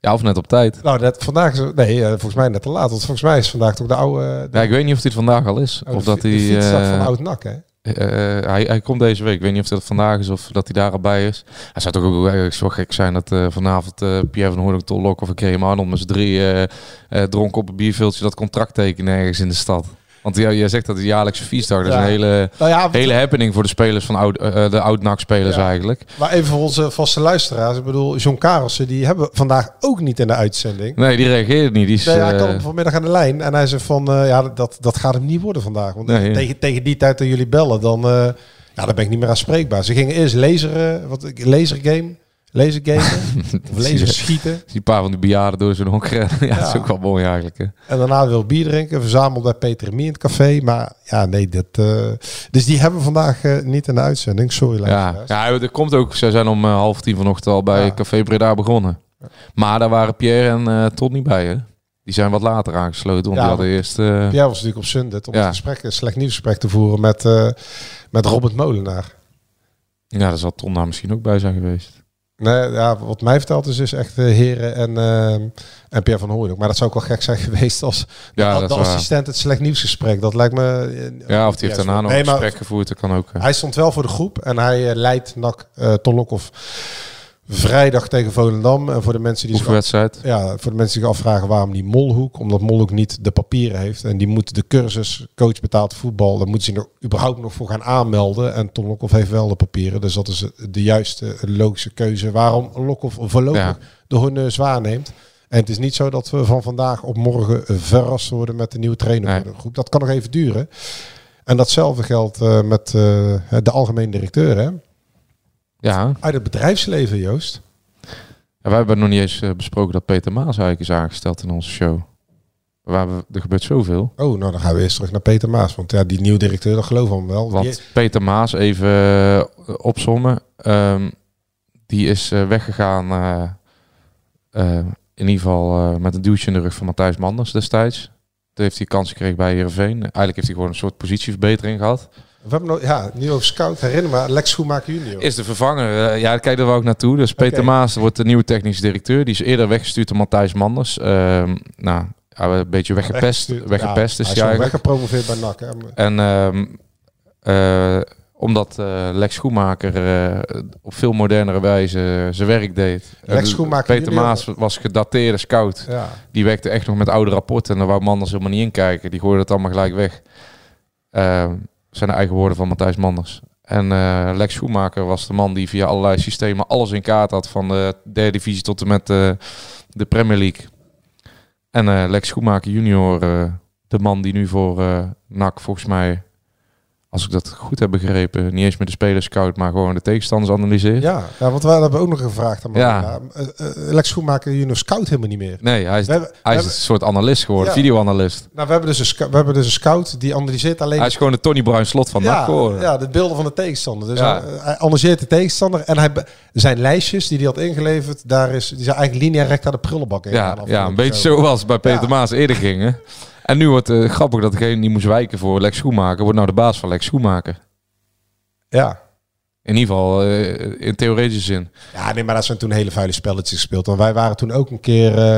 Ja, of net op tijd. Nou, net, vandaag is nee, volgens mij net te laat. Want volgens mij is vandaag toch de oude. Ja, ik weet niet of dit vandaag al is. oh, of dat hij, van oud nak, hè? Eh, hij, hij komt deze week. Ik weet niet of dat vandaag is of dat hij daar al bij is. Hij zou toch ook eigenlijk zo gek zijn dat eh, vanavond eh, Pierre van Hoornik, Tol Lok of Graham Arnold met z'n drie eh eh, dronken op een bierveeltje dat contract tekenen ergens in de stad. Want ja, jij zegt dat het jaarlijkse fietsdag. Dat is een hele, Nou ja, hele happening voor de spelers van oud, eh, de oud-NAC-spelers Ja. eigenlijk. maar even voor onze vaste luisteraars. Ik bedoel, John Karelsen, die hebben we vandaag ook niet in de uitzending. Nee, die reageert niet. Die is, Nee, hij eh, kwam hem vanmiddag aan de lijn en hij zei van, ja, dat, dat gaat hem niet worden vandaag. Want Nee. tegen, tegen die tijd dat jullie bellen, dan, ja, dan ben ik niet meer aanspreekbaar. Ze gingen eerst laseren, wat, lasergame, lasergamen, of laser schieten. die paar van die bejaarden door zo'n hok rennen. Ja, dat is ook wel mooi eigenlijk. Hè. En daarna wil bier drinken, verzameld bij Peter Mie in het café. Maar ja, nee, dat, eh, dus die hebben we vandaag eh, niet in de uitzending. Sorry, Ja, luisteraars. ja, komt ook. Zij zijn om eh, half tien vanochtend al bij. Café Breda begonnen. Maar daar waren Pierre en eh Todd niet bij, hè? Die zijn wat later aangesloten, want Ja, die hadden eerst... eh, Pierre was natuurlijk op Sundet om Ja. een, gesprek, een slecht nieuwsgesprek te voeren met, eh, met Robert Molenaar. ja, daar zal Ton daar misschien ook bij zijn geweest. Nee, ja, wat mij verteld is, is echt eh, Heren en, eh, en Pierre van Hooydonk. Maar dat zou ook wel gek zijn geweest als Ja, de, assistent het slecht nieuwsgesprek. Dat lijkt me... eh, Ja, of die heeft daarna nog Nee, een gesprek gevoerd, dat kan ook. Hij stond wel voor de groep en hij leidt NAC uh, Tolokov vrijdag tegen Volendam. En voor de mensen die zich. Ja, voor de mensen die zich afvragen waarom die Molhoek. Omdat Molhoek niet de papieren heeft. En die moet de cursus coach betaald voetbal. Daar moeten ze er überhaupt nog voor gaan aanmelden. En Tom Lokhoff heeft wel de papieren. Dus dat is de juiste logische keuze. Waarom Lokhoff voorlopig Ja. de honneurs waarneemt. En het is niet zo dat we van vandaag op morgen verrast worden met de nieuwe trainer Nee. voor de groep. Dat kan nog even duren. En datzelfde geldt eh, met eh, de algemeen directeur. Hè? Ja. Uit het bedrijfsleven, Joost. ja, wij hebben nog niet eens eh, besproken dat Peter Maas eigenlijk is aangesteld in onze show. Waar we, er gebeurt zoveel. Oh, nou dan gaan we eerst terug naar Peter Maas. Want ja, die nieuwe directeur, dat we hem wel. Want Peter Maas, even eh, opzommen, ehm, die is eh, weggegaan in ieder geval met een duwtje in de rug van Matthijs Manders destijds. Toen heeft hij kans gekregen bij Heerenveen. Eigenlijk heeft hij gewoon een soort positieverbetering gehad. We hebben nog, ja, over scout, herinner me, Lex Schoenmaker junior. Is de vervanger. eh, ja, kijk, daar wou ik naartoe. Dus Peter. Maas wordt de nieuwe technische directeur. Die is eerder weggestuurd door Matthijs Manders. Ehm, nou, een beetje weggepest. Weggestuurd. Weggepest Ja, is hij is wel weggepromoveerd bij NAC. Hè. En ehm, eh, omdat eh, Lex Schoenmaker op veel modernere wijze zijn werk deed. Lex En Schoenmaker Peter junior. Maas was gedateerde scout. Ja. Die werkte echt nog met oude rapporten. En daar wou Manders helemaal niet in kijken. Die gooide het allemaal gelijk weg. Zijn de eigen woorden van Matthijs Manders. En eh, Lex Schoenmaker was de man die via allerlei systemen alles in kaart had. Van de derde divisie tot en met eh, de Premier League. En eh, Lex Schoenmaker junior, de man die nu voor NAC volgens mij, als ik dat goed heb begrepen, niet eens met de spelers scout, maar gewoon de tegenstanders analyseert. Ja, ja, want we hebben ook nog gevraagd aan Ja. ja. Lex Schoenmaker junior scout helemaal niet meer. Nee, hij is, hebben, hij is hebben, een soort analist geworden, Ja. videoanalist. nou, we, hebben dus een scout, we hebben dus een scout die analyseert alleen... Hij is gewoon de Tony Bruin slot van ja, geworden. ja, de beelden van de tegenstander. Dus Ja. hij, hij analyseert de tegenstander en hij, zijn lijstjes die hij had ingeleverd, daar is, die zijn eigenlijk linea recta de prullenbak in. Ja, ja, een beetje zoals bij Peter. Maas eerder ging. En nu wordt het grappig dat degene die moest wijken voor Lex Schoenmaker... wordt nou de baas van Lex Schoenmaker. Ja. In ieder geval eh, in theoretische zin. Ja, nee, maar dat zijn toen hele vuile spelletjes gespeeld. Want wij waren toen ook een keer eh,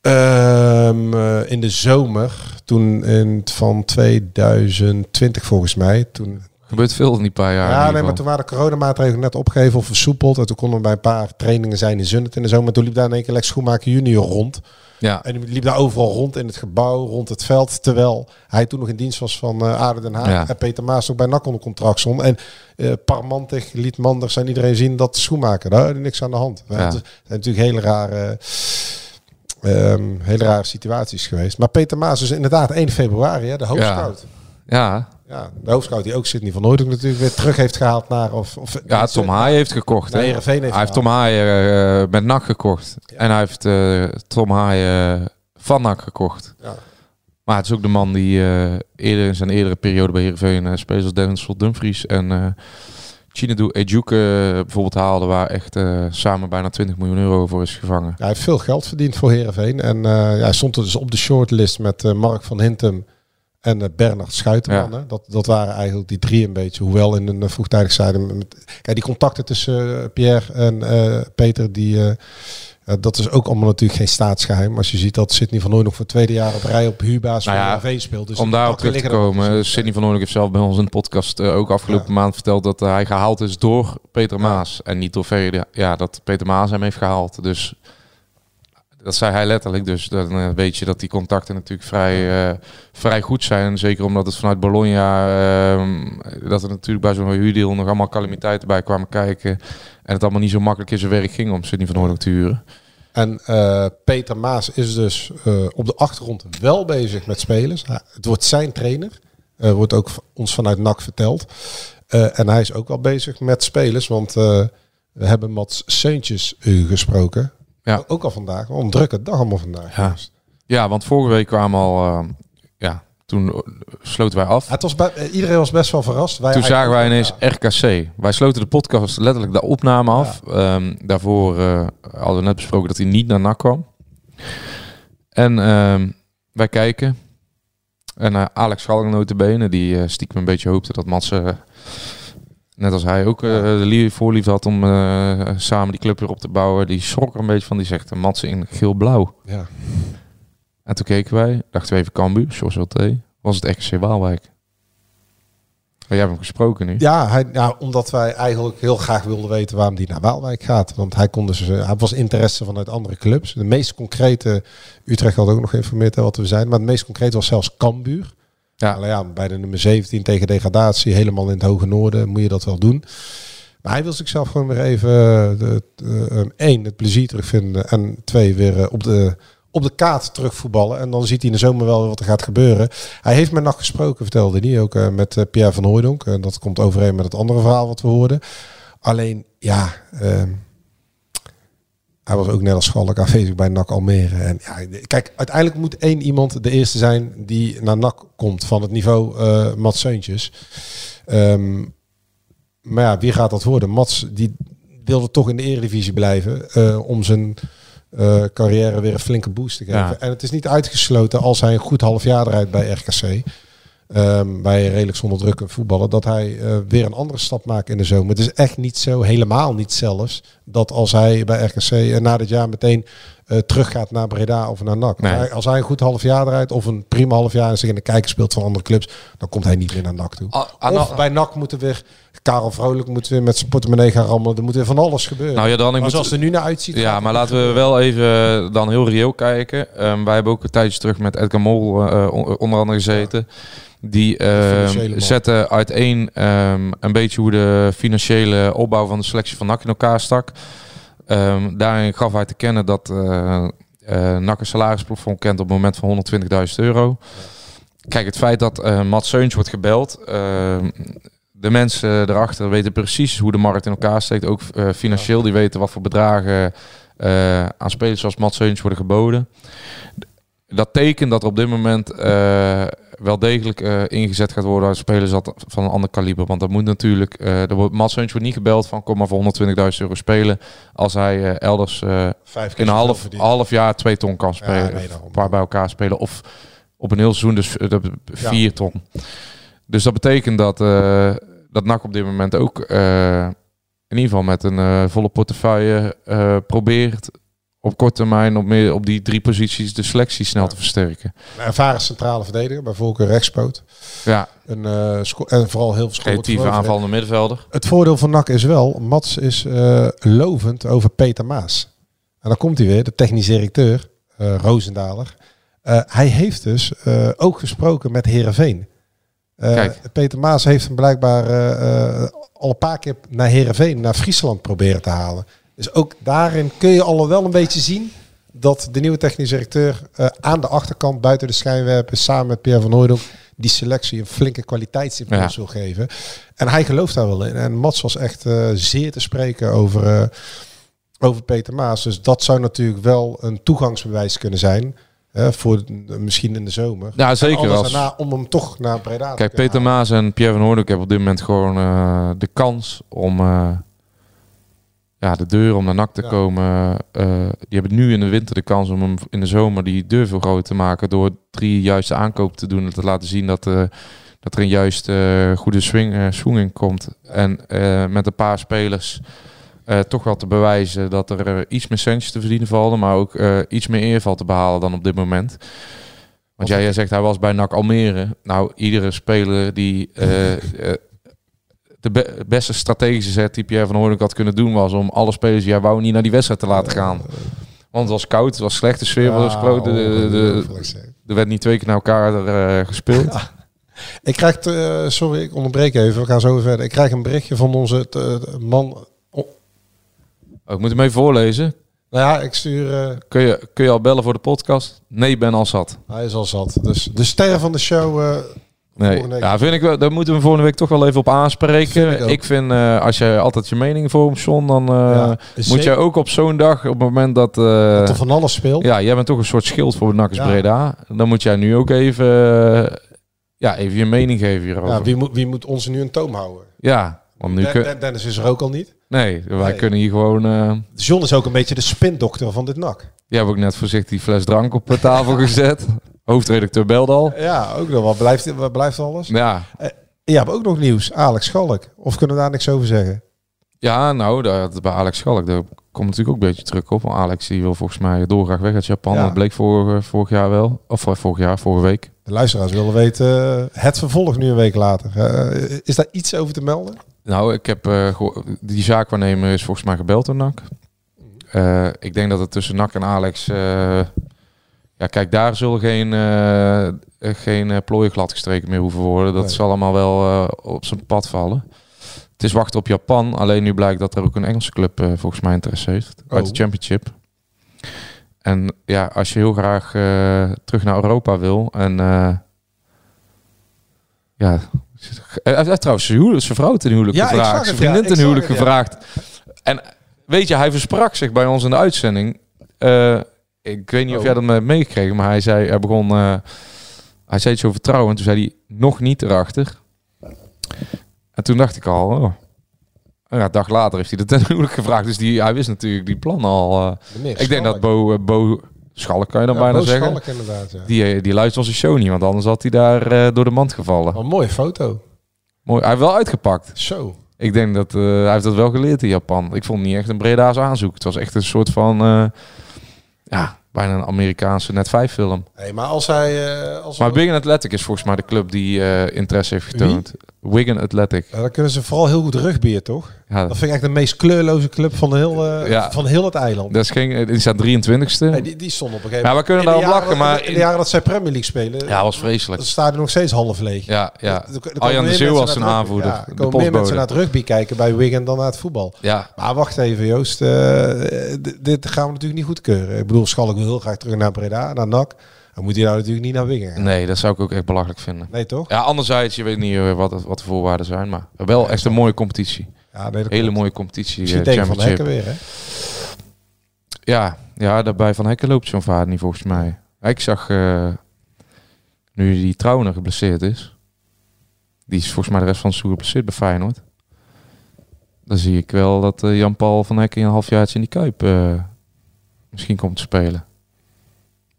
ehm, eh, in de zomer, toen in, van 2020 volgens mij. Toen, gebeurt veel in die paar jaar. ja, nee, maar toen waren de coronamaatregelen net opgegeven of versoepeld. En toen konden we bij een paar trainingen zijn in Zunnet in de zomer. Toen liep daar in één keer Lex Schoenmaker junior rond. Ja. En die liep daar overal rond in het gebouw, rond het veld. Terwijl hij toen nog in dienst was van uh, Aarde Den Haag. Ja. En Peter Maas ook bij NAC onder contract stond. En eh Parmantig liet Manders en iedereen zien dat schoenmaker, daar had niks aan de hand. Ja. Het zijn natuurlijk hele rare, ehm, hele rare situaties geweest. Maar Peter Maas is inderdaad 1 februari, hè, de hoofdscout. Ja. Ja. De hoofdscout die ook Sidney van Noordhoek natuurlijk weer terug heeft gehaald naar... Of, of, ja, Tom Haaien heeft gekocht. Nee, heeft hij heeft. Tom Haaien eh, met NAC gekocht. En hij heeft eh, Tom Haaien van NAC gekocht. Ja. Maar het is ook de man die eh, eerder in zijn eerdere periode bij Heerenveen... Uh, spelers als Dennis Dumfries en eh Chinedu Ejuke bijvoorbeeld haalde... waar echt eh, samen bijna 20 miljoen euro voor is gevangen. Hij heeft veel geld verdiend voor Heerenveen. En eh, ja, hij stond er dus op de shortlist met eh, Mark van Hintem en eh, Bernard Schuiterman. Ja. hè. Dat, dat waren eigenlijk die drie een beetje. Hoewel in een eh, vroegtijdig zijde. Met, kijk, die contacten tussen eh, Pierre en Peter, die, dat is ook allemaal natuurlijk geen staatsgeheim. Als je ziet dat Sidney van Nooy nog voor het tweede jaar op rij op huurbasis Nou ja, van speelt. Dus Om daarop contacten terug te komen, Sidney van Oorlog heeft zelf bij ons in de podcast ook afgelopen maand verteld dat hij gehaald is door Peter Maas en niet door Ferry. Ja, dat Peter Maas hem heeft gehaald. Dus dat zei hij letterlijk. Dus dan eh, weet je dat die contacten natuurlijk vrij, eh, vrij goed zijn. Zeker omdat het vanuit Bologna, ehm, dat er natuurlijk bij zo'n huurdeal nog allemaal calamiteiten bij kwamen kijken. En het allemaal niet zo makkelijk in zijn werk ging om Sidney van Oorlog te huren. En eh, Peter Maas is dus op de achtergrond wel bezig met spelers. Het wordt zijn trainer. Wordt ook ons vanuit NAC verteld. En hij is ook wel bezig met spelers. Want we hebben Mats Seuntjes gesproken. Ja. Ook al vandaag. Een drukke dag allemaal vandaag. Ja. Ja, want vorige week kwamen al, eh, ja, toen eh, sloten wij af. Het was bij- eh, iedereen was best wel verrast. Wij Toen zagen wij ineens RKC. Wij sloten de podcast letterlijk de opname af. Ehm, daarvoor eh, hadden we net besproken dat hij niet naar NAC kwam. En ehm, wij kijken. En eh, Alex Schalling notabene, die stiekem een beetje hoopte dat Mats, net als hij, ook eh, de lie- voorliefde had om eh, samen die club weer op te bouwen. Die schrok er een beetje van. Die zegt, eh, Mats in geel-blauw. Ja. En toen keken wij, dachten we even Cambuur, Jos Wilté. Was het RKC Waalwijk. Maar jij hebt hem gesproken nu. Ja, hij, ja, omdat wij eigenlijk heel graag wilden weten waarom hij naar Waalwijk gaat. Want hij, kon dus, eh, hij was interesse vanuit andere clubs. De meest concrete, Utrecht had ook nog geïnformeerd hè, wat we zijn. Maar het meest concrete was zelfs Cambuur. Ja. Alleen ja, bij de nummer 17 tegen degradatie, helemaal in het hoge noorden, moet je dat wel doen. Maar hij wil zichzelf gewoon weer even, eh, de, eh, één, het plezier terugvinden. En twee, weer eh, op de, op de kaart terugvoetballen. En dan ziet hij in de zomer wel wat er gaat gebeuren. Hij heeft met nacht gesproken, vertelde hij ook met Pierre van Hooijdonk. En dat komt overeen met het andere verhaal wat we hoorden. Alleen, ja, ehm, hij was ook net als Schalk aanwezig bij NAC Almere. En ja, kijk, uiteindelijk moet één iemand de eerste zijn die naar NAC komt van het niveau eh Mats Seuntjes. Ehm, maar ja, wie gaat dat worden? Mats die wilde toch in de eredivisie blijven eh, om zijn eh, carrière weer een flinke boost te geven. Ja. En het is niet uitgesloten als hij een goed half jaar eruit bij RKC. Ehm, bij redelijk zonder druk en voetballen, dat hij eh, weer een andere stap maakt in de zomer. Het is echt niet zo, helemaal niet zelfs, dat als hij bij RKC eh, na dit jaar meteen eh, teruggaat naar Breda of naar NAC. Nee. Hij- als hij een goed half jaar eruit of een prima half jaar en zich in de kijker speelt van andere clubs, dan komt hij niet meer naar NAC toe. Ah, ah, of nou- bij NAC moeten weer Karel Vrolijk moet weer met zijn portemonnee gaan rammelen. Er moet weer van alles gebeuren. Nou ja, dan ik maar moet- zoals het er nu naar uitziet. Ja, maar laten we wel even dan heel reëel kijken. Ehm, wij hebben ook een tijdje terug met Edgar Mol on- onder andere gezeten. Die ehm, financiële man. zette uiteen ehm, een beetje hoe de financiële opbouw van de selectie van NAC in elkaar stak. Ehm, daarin gaf hij te kennen dat eh eh NAC een salarisplafond kent op het moment van 120.000 euro. Kijk, het feit dat eh Mats Seuns wordt gebeld... de mensen erachter weten precies hoe de markt in elkaar steekt. Ook financieel, die weten wat voor bedragen aan spelers zoals Mats Seuns worden geboden. Dat tekent dat er op dit moment eh, wel degelijk eh, ingezet gaat worden als spelers dat van een ander kaliber. Want dat moet natuurlijk, eh er wordt, Mats wordt niet gebeld van kom maar voor 120.000 euro spelen als hij elders in een half, jaar twee ton kan spelen. nee, een paar bij elkaar spelen. Of op een heel seizoen dus vier ton. Dus dat betekent dat, dat NAC op dit moment ook in ieder geval met een volle portefeuille probeert op korte termijn op, meer, op die drie posities de selectie snel te versterken. Een ervaren centrale verdediger, bij voorkeur rechtspoot. Ja, Een, eh, en vooral heel veel creatieve aanvallende middenvelder. Het voordeel van NAC is wel, Mats is eh, lovend over Peter Maas. En dan komt hij weer, de technisch directeur, eh Roosendaler. Hij heeft dus ook gesproken met Herenveen. Peter Maas heeft hem blijkbaar al een paar keer naar Herenveen, naar Friesland proberen te halen. Dus ook daarin kun je al wel een beetje zien dat de nieuwe technisch directeur eh, aan de achterkant buiten de schijnwerpen samen met Pierre van Hooydonk die selectie een flinke kwaliteitsimpuls Ja. wil geven. En hij gelooft daar wel in. En Mats was echt eh, zeer te spreken over, eh, over Peter Maas. Dus dat zou natuurlijk wel een toegangsbewijs kunnen zijn. Hè, voor misschien in de zomer. Ja, zeker. Als, daarna om hem toch naar Breda te kijk, kunnen Peter halen. Maas en Pierre van Hoornik hebben op dit moment gewoon de kans om ja, de deur om naar NAC te Ja. komen. eh, die hebben nu in de winter de kans om hem in de zomer die deur veel groter te maken door drie juiste aankopen te doen en te laten zien dat, eh, dat er een juist eh, goede swing, swing in komt. En met een paar spelers toch wel te bewijzen dat er iets meer centjes te verdienen vallen, maar ook iets meer eer valt te behalen dan op dit moment. Want jij, jij zegt hij was bij NAC Almere. Nou, iedere speler die de be- beste strategische zet die Pierre van Hoornik had kunnen doen was om alle spelers die hij wou niet naar die wedstrijd te laten gaan. Want het was koud, het was slechte sfeer, was kloot. De- de- de-. Er werd niet twee keer naar elkaar eh, gespeeld. Ik krijg, te- eh, sorry, ik onderbreek even. We gaan zo verder. Ik krijg een berichtje van onze te- man. Oh, Oh, ik moet hem even voorlezen. nou ja, ik stuur. eh, Kun je, kun je al bellen voor de podcast? Nee, ben al zat. hij is al zat. Dus de ster van de show. Nee, ja, vind ik wel. Daar moeten we volgende week toch wel even op aanspreken. Vind ik ik, ook. vind, eh, als je altijd je mening vormt, John, dan eh, Ja, moet jij ook op zo'n dag, op het moment dat... eh, dat er van alles speelt. ja, jij bent toch een soort schild voor Nakkers Ja. Breda. Dan moet jij nu ook even, ja, even je mening geven hierover. Ja, Ja, wie, moet, wie moet ons nu een toom houden? want nu Den- Dennis is er ook al niet. Nee, wij Nee. kunnen hier gewoon... John is ook een beetje de spindokter van dit nak. die heb ik net voorzichtig die fles drank op de tafel gezet. Hoofdredacteur belde al. Ja, ook nog. Wat blijft, wat blijft alles? Ja, Je hebt ook nog nieuws. Alex Schalk. Of kunnen we daar niks over zeggen? ja nou, dat, bij Alex Schalk, daar komt natuurlijk ook een beetje terug op. Want Alex die wil volgens mij dolgraag weg uit Japan. Ja. Dat bleek vorig, vorig jaar wel. Of eh, vorig jaar, vorige week. De luisteraars willen weten eh, het vervolg nu een week later. Is daar iets over te melden? Nou, ik heb geho- die zaakwaarnemer is volgens mij gebeld door NAC. Eh, ik denk dat het tussen NAC en Alex... ja, kijk, daar zullen geen, eh, geen eh, plooien gladgestreken meer hoeven worden. Dat Nee. zal allemaal wel eh, op zijn pad vallen. Het is wachten op Japan. Alleen nu blijkt dat er ook een Engelse club volgens mij interesse heeft. Uit Oh. de Championship. En ja, als je heel graag terug naar Europa wil en... ja, hij heeft- trouwens zijn, huwelijk, zijn vrouw ten huwelijk Ja, gevraagd. Zijn ja. vriendin ten zag huwelijk het, ja. gevraagd. En weet je, hij versprak zich bij ons in de uitzending. Ik weet niet of Oh. jij dat hebt meegekregen, maar hij zei, hij begon, eh, hij zei iets over trouwen. En toen zei hij, nog niet erachter. En toen dacht ik al, oh. Ja, een dag later heeft hij dat ten huwelijk gevraagd. Dus die, hij wist natuurlijk die plannen al. eh. Ik denk dat. Bo, eh, Bo Schalk kan je dan Ja, bijna Bo zeggen. Schalk inderdaad, ja. Die, die luistert onze show niet, want anders had hij daar door de mand gevallen. Wat een mooie foto. Mooi. Hij heeft wel uitgepakt. Zo. Ik denk dat hij heeft dat wel geleerd in Japan. Ik vond het niet echt een Breda's aanzoek. Het was echt een soort van, ja, bijna een Amerikaanse net 5 film. Hey, maar als hij... eh, als Maar Wigan Athletic is volgens mij de club die eh, interesse heeft getoond. Wigan Athletic. Ja, dan kunnen ze vooral heel goed rugbyen, toch? Ja, Dat vind ik echt de meest kleurloze club van, de heel, eh, Ja. van heel het eiland. dat is geen, die staat 23ste. Hey, die, die stond op een gegeven Ja, we kunnen de jaren lachen, dat- maar In de jaren dat zij Premier League spelen... Ja, was vreselijk. Dan staat er nog steeds half leeg. Ja, ja. Er- er Arjan de Zeeuw was het aanvoerder. rugby- Ja, er de komen meer mensen naar het rugby kijken bij Wigan dan naar het voetbal. Ja, Maar wacht even Joost, eh, dit gaan we natuurlijk niet goedkeuren. Ik bedoel, Schalk wil heel graag terug naar Breda, naar NAC. Dan moet hij nou natuurlijk niet naar Wigan gaan. nee, dat zou ik ook echt belachelijk vinden. Nee, toch? Ja, anderzijds, je weet niet eh, wat, wat de voorwaarden zijn, maar wel echt een mooie competitie. Ja, nee, Hele mooie competitie. Misschien eh, tegen Van. Hekken weer, hè? Ja, ja, daarbij Van Hekken loopt zo'n vaart niet volgens mij. Ik zag, eh, nu die Trauner geblesseerd is, die is volgens mij de rest van het seizoen geblesseerd bij Feyenoord. Dan zie ik wel dat eh, Jan-Paul van Hekken een halfjaartje in die Kuip eh, misschien komt te spelen.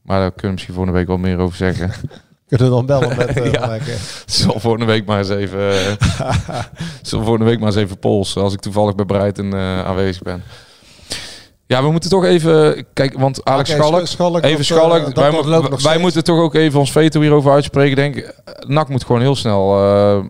Maar daar kunnen we misschien volgende week wel meer over zeggen. Kunnen we dan bellen met eh, Ja. Zal volgende week maar eens even, eh, zal volgende week maar eens even polsen als ik toevallig bij Breiten eh, aanwezig ben. Ja, we moeten toch even kijken, want Alex Oké, Schalk, Schalk, even Schalk, wij, mo- wij moeten toch ook even ons veto hierover uitspreken. Denk. Nak moet gewoon heel snel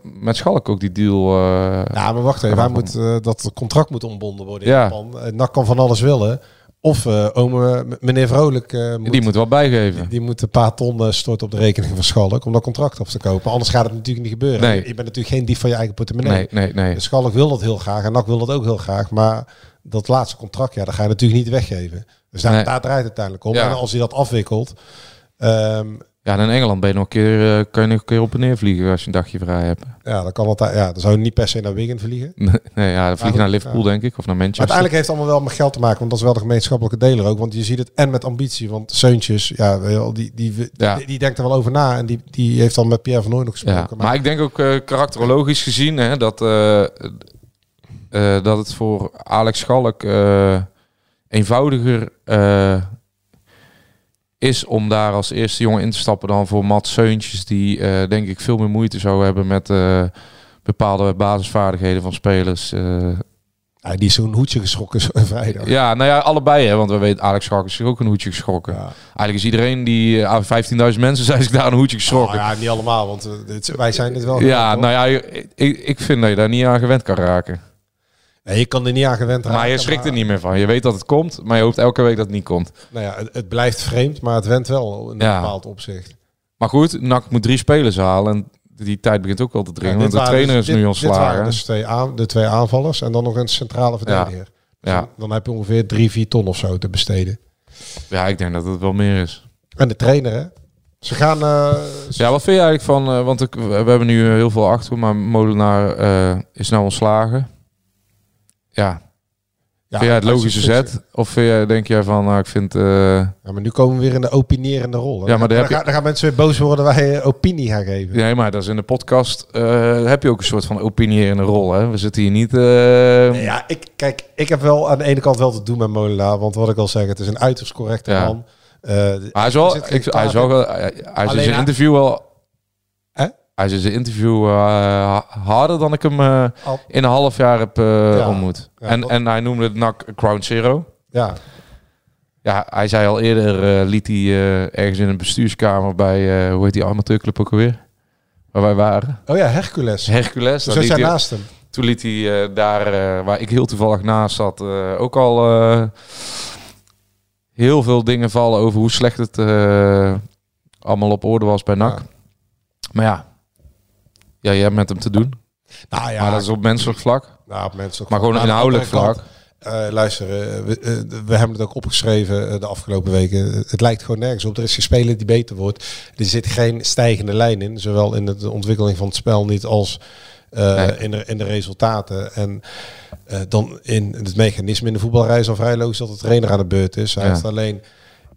met Schalk ook die deal. eh, Ja, maar wacht even. Hij maar- moet, dat contract moet ontbonden worden in Ja. Japan. NAC kan van alles willen. Of ome, m- meneer Vrolijk eh, moet, die moet wel bijgeven. die moet een paar ton eh, storten op de rekening van Schalk om dat contract af te kopen. Anders gaat het natuurlijk niet gebeuren. Nee. Je, je bent natuurlijk geen dief van je eigen portemonnee. Nee, nee, nee. Dus Schalk wil dat heel graag en NAC wil dat ook heel graag. Maar dat laatste contract, ja, dat ga je natuurlijk niet weggeven. Dus daar, Nee. daar draait het uiteindelijk om. Ja. En als hij dat afwikkelt... ehm, Ja, in Engeland ben je nog een keer, eh, kan je nog een keer op en neer vliegen als je een dagje vrij hebt. ja, dan kan altijd, ja, dan zou je niet per se naar Wigan vliegen. Nee, ja, dan vlieg je naar Liverpool, ja. denk ik, of naar Maar Manchester. uiteindelijk heeft het allemaal wel met geld te maken, want dat is wel de gemeenschappelijke deler ook. Want je ziet het en met ambitie, want Seuntjes, ja, die, die, Ja. die, die denkt er wel over na en die, die heeft dan met Pierre van Nooy nog gesproken. Ja, maar ik denk ook eh, karakterologisch gezien hè, dat, eh, dat het voor Alex Schalk eenvoudiger is om daar als eerste jongen in te stappen dan voor Matt Seuntjes, die eh, denk ik veel meer moeite zou hebben met eh, bepaalde basisvaardigheden van spelers. eh. Ja, die is zo'n hoedje geschrokken zo- vrijdag. ja, nou ja, allebei hè, want we weten Alex Schalk is zich ook een hoedje geschrokken. Ja. Eigenlijk is iedereen die eh, 15.000 mensen zijn zich daar een hoedje geschrokken. Nou ja, niet allemaal, want dit- wij zijn het wel. Ja, gewend, nou ja, ik, ik vind dat je daar niet aan gewend kan raken. Nee, je kan er niet aan gewend raken. Maar je schrikt er niet meer van. Je weet dat het komt, maar je hoopt elke week dat het niet komt. Nou ja, het, het blijft vreemd, maar het went wel in een Ja. bepaald opzicht. Maar goed, NAC moet drie spelers halen. En die tijd begint ook wel te dringen. Ja, want de trainer dus- is nu dit- Dit ontslagen. waren dus twee aan, de twee aanvallers en dan nog een centrale verdediger. Dus Ja. dan, heb je ongeveer drie, vier ton of zo te besteden. ja, ik denk dat het wel meer is. En de trainer, hè? Ze gaan... eh, ze- Ja, wat vind je eigenlijk van... eh, want ik, we hebben nu heel veel achter, maar Molenaar eh, is nou ontslagen. Ja, ja, vind jij het logische zet? Of vind jij, denk jij van, nou, ik vind... eh, Ja, maar nu komen we weer in de opinierende rol. hè? Ja, maar daar dan, heb je- gaan, dan gaan mensen weer boos worden dat wij eh, opinie gaan geven. nee, maar dat is in de podcast... eh, heb je ook een soort van opinierende rol, hè? We zitten hier niet... Nee, ja, ik, kijk, ik heb wel aan de ene kant wel te doen met Molenaar. Want wat ik al zeg, het is een uiterst correcte Ja. man. Hij is wel, ik, hij is wel, hij, is in zijn interview wel. Hij is in interview eh, ha- harder dan ik hem eh, in een half jaar heb eh, Ja. ontmoet. Ja, en, en hij noemde het NAC Ground Zero. Ja, Ja, hij zei al eerder, liet hij ergens in een bestuurskamer bij, hoe heet die amateurclub ook alweer? Waar wij waren. oh ja, Hercules. Hercules. Dus hij- naast hem. toen liet hij daar, waar ik heel toevallig naast zat, ook al heel veel dingen vallen over hoe slecht het allemaal op orde was bij NAC. Ja. Maar ja, ja, je hebt met hem te doen. Nou ja, maar dat is op menselijk vlak. nou, op mensen Maar gewoon de inhoudelijk vlak. eh, luister, eh, we, eh, we hebben het ook opgeschreven de afgelopen weken. Het lijkt gewoon nergens op. Er is geen speler die beter wordt. Er zit geen stijgende lijn in. Zowel in de ontwikkeling van het spel niet als Nee. in, de, in de resultaten. En dan in het mechanisme in de voetbalrij is al vrij logisch dat de trainer aan de beurt is. Hij Ja. heeft alleen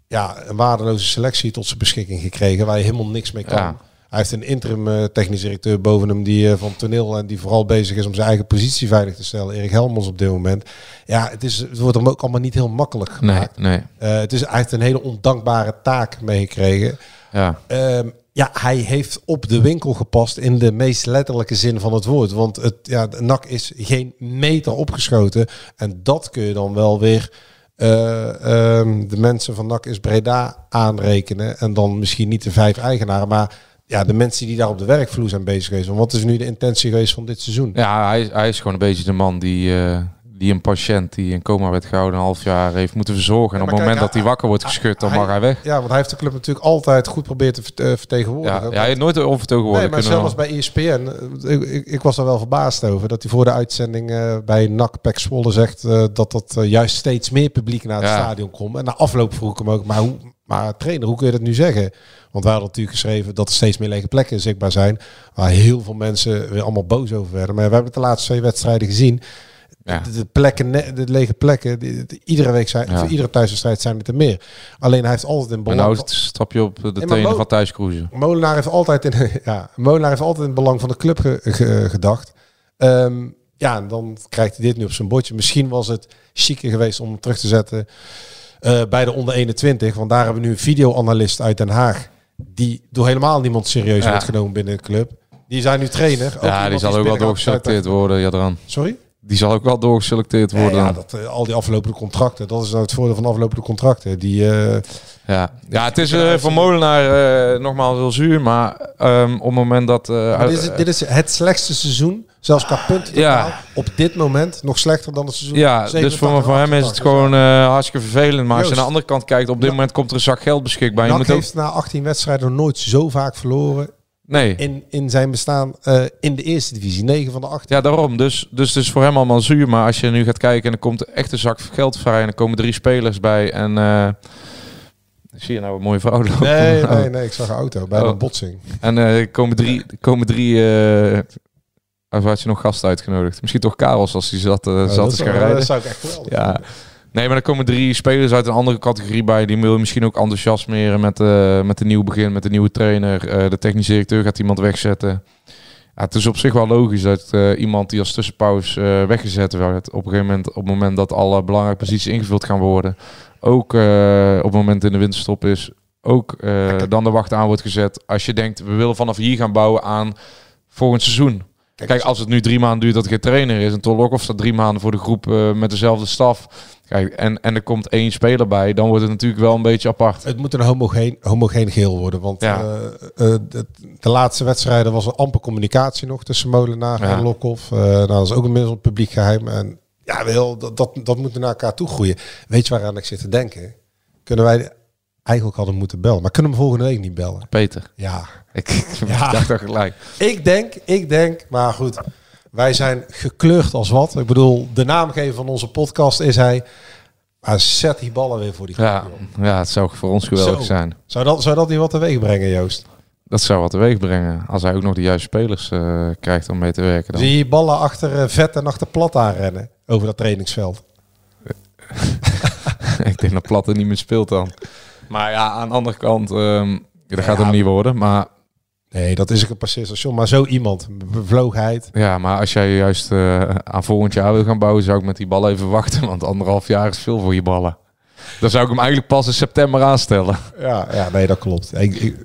ja, een waardeloze selectie tot zijn beschikking gekregen waar je helemaal niks mee kan. Ja. Hij heeft een interim eh, technisch directeur boven hem die eh, van toneel en die vooral bezig is om zijn eigen positie veilig te stellen. Erik Helmons op dit moment. Ja, het, is, het wordt hem ook allemaal niet heel makkelijk Nee, gemaakt. nee. Eh, het is eigenlijk een hele ondankbare taak meegekregen. Ja. Ehm, ja, hij heeft op de winkel gepast in de meest letterlijke zin van het woord. Want het, ja, de NAC is geen meter opgeschoten. En dat kun je dan wel weer eh, ehm, de mensen van NAC is Breda aanrekenen. En dan misschien niet de vijf eigenaren, maar ja, de mensen die daar op de werkvloer zijn bezig geweest. Want wat is nu de intentie geweest van dit seizoen? Ja, hij, hij is gewoon een beetje de man die, eh, die een patiënt die in coma werd gehouden een half jaar heeft moeten verzorgen. En op maar het moment dat hij wakker wordt geschud, dan hij- mag hij weg. Ja, want hij heeft de club natuurlijk altijd goed proberen te eh, Ja, vertegenwoordigen. ja, hij heeft nooit Nee, onvertegenwoordigd maar kunnen zelfs bij ESPN, eh, ik, ik, ik was daar wel verbaasd over, dat hij voor de uitzending bij NAC Pek Zwolle zegt dat dat juist steeds meer publiek naar het Ja. stadion komt. En na afloop vroeg ik hem ook, maar, hoe, maar trainer, hoe kun je dat nu zeggen? Want wij hadden natuurlijk geschreven dat er steeds meer lege plekken zichtbaar zijn, waar heel veel mensen weer allemaal boos over werden. Maar we hebben het de laatste twee wedstrijden gezien. Ja. De, de plekken, de lege plekken, die- die- iedere week zijn, Ja. voor iedere thuiswedstrijd zijn het er meer. Alleen hij heeft altijd een En belang. nou is het een stapje op de Mo- van Kroeze. Molenaar heeft altijd in, ja, Molenaar heeft altijd in het belang van de club ge- ge- gedacht. Ehm, ja, en dan krijgt hij dit nu op zijn bordje. Misschien was het chiquer geweest om hem terug te zetten eh, bij de onder 21. Want daar hebben we nu een videoanalist uit Den Haag. Die door helemaal niemand serieus Ja. wordt genomen binnen de club. Die zijn nu trainer. Ook Ja, die zal ook wel doorgeselecteerd worden, Jadran. Sorry? Die zal ook wel doorgeselecteerd worden. ja, dat, eh, al die aflopende contracten. Dat is nou het voordeel van aflopende contracten. Die, eh, Ja, ja het is eh, voor Molenaar nogmaals heel zuur. Maar ehm, op het moment dat... dit, is, dit is het slechtste seizoen. Zelfs qua punten Ja. Op dit moment nog slechter dan het seizoen. Ja, dus 87, voor, voor hem is het 88. gewoon hartstikke vervelend. Maar als je naar de andere kant kijkt, op dit Ja. moment komt er een zak geld beschikbaar. Je NAC moet ook... heeft na 18 wedstrijden nooit zo vaak verloren Nee, in, in zijn bestaan eh, in de eerste divisie. 9 van de 18. ja, daarom. Dus, dus het is voor hem allemaal zuur. Maar als je nu gaat kijken en er komt echt een zak geld vrij... en er komen drie spelers bij en... eh, zie je nou een mooie vrouw lopen? Nee, nee, nee. Ik zag een auto bij Oh. een botsing. En eh, er komen drie... komen drie of had je nog gasten uitgenodigd? Misschien toch Karels als hij zat, Nou, zat dat, te zou, gaan rijden. dat zou ik echt geweldig Ja. Nee, maar er komen drie spelers uit een andere categorie bij. Die wil je misschien ook enthousiasmeren met, eh met een nieuw begin, met een nieuwe trainer. Eh, de technische directeur gaat iemand wegzetten. Ja, het is op zich wel logisch dat eh, iemand die als tussenpauze weggezet werd, op een gegeven moment, op het moment dat alle belangrijke posities ingevuld gaan worden, ook op het moment in de winterstop is, ook dan de wacht aan wordt gezet. Als je denkt, we willen vanaf hier gaan bouwen aan volgend seizoen. Kijk, als het nu drie maanden duurt dat er geen trainer is en Tolokov staat drie maanden voor de groep met dezelfde staf. Kijk, en, en er komt één speler bij, dan wordt het natuurlijk wel een beetje apart. Het moet een homogeen, homogeen geel worden. Want Ja. eh, eh, de, de laatste wedstrijden was er amper communicatie nog tussen Molenaar Ja. en Lokhoff. Eh nou, dat is ook inmiddels een publiek geheim. En ja, wel, dat, dat, dat moet naar elkaar toe groeien. Weet je waaraan ik zit te denken? Kunnen wij eigenlijk hadden moeten bellen. Maar kunnen we volgende week niet bellen? Peter, Ja. ik, Ja. dacht dat gelijk. Ik denk, ik denk, maar goed. Wij zijn gekleurd als wat. Ik bedoel, de naamgever van onze podcast is hij. Maar zet die ballen weer voor die Ja, ja, het zou voor ons geweldig Zo. zijn. Zou dat, zou dat niet wat teweeg brengen, Joost? Dat zou wat teweeg brengen. Als hij ook nog de juiste spelers eh, krijgt om mee te werken. Dan. Zie je ballen achter eh, vet en achter plat aanrennen over dat trainingsveld? ik denk dat Platte niet meer speelt dan. Maar ja, aan de andere kant, ehm dat gaat hem niet worden. Maar Nee, dat is ook een passeerstation. Maar zo iemand, bevlogenheid. Ja, maar als jij juist eh, aan volgend jaar wil gaan bouwen, zou ik met die bal even wachten. Want anderhalf jaar is veel voor je ballen. Dan zou ik hem eigenlijk pas in september aanstellen. Ja, ja nee, dat klopt. Ik, ik,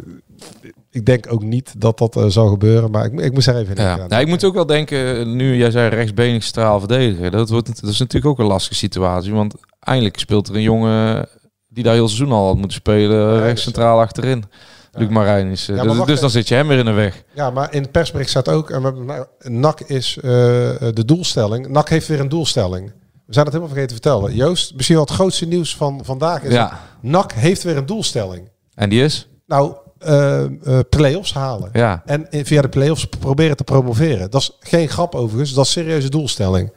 ik denk ook niet dat dat eh, zal gebeuren, maar ik, ik moest er even in Ja. Nou, ik moet ook wel denken, nu jij zei rechtsbenig straal verdedigen. Dat, wordt, dat is natuurlijk ook een lastige situatie. Want eindelijk speelt er een jongen die daar heel seizoen al had moeten spelen. dat rechts centraal achterin. Luc Marijn is. eh, dus, dus dan zit je hem weer in de weg. Ja, maar in het persbericht staat ook, en we- nou, NAC is eh, de doelstelling. NAC heeft weer een doelstelling. We zijn het helemaal vergeten te vertellen. Joost, misschien wel het grootste nieuws van vandaag is Ja. NAC heeft weer een doelstelling. En die is? Nou, eh eh play-offs halen. Ja. En in- via de play-offs proberen te promoveren. Dat is geen grap overigens, dat is een serieuze doelstelling.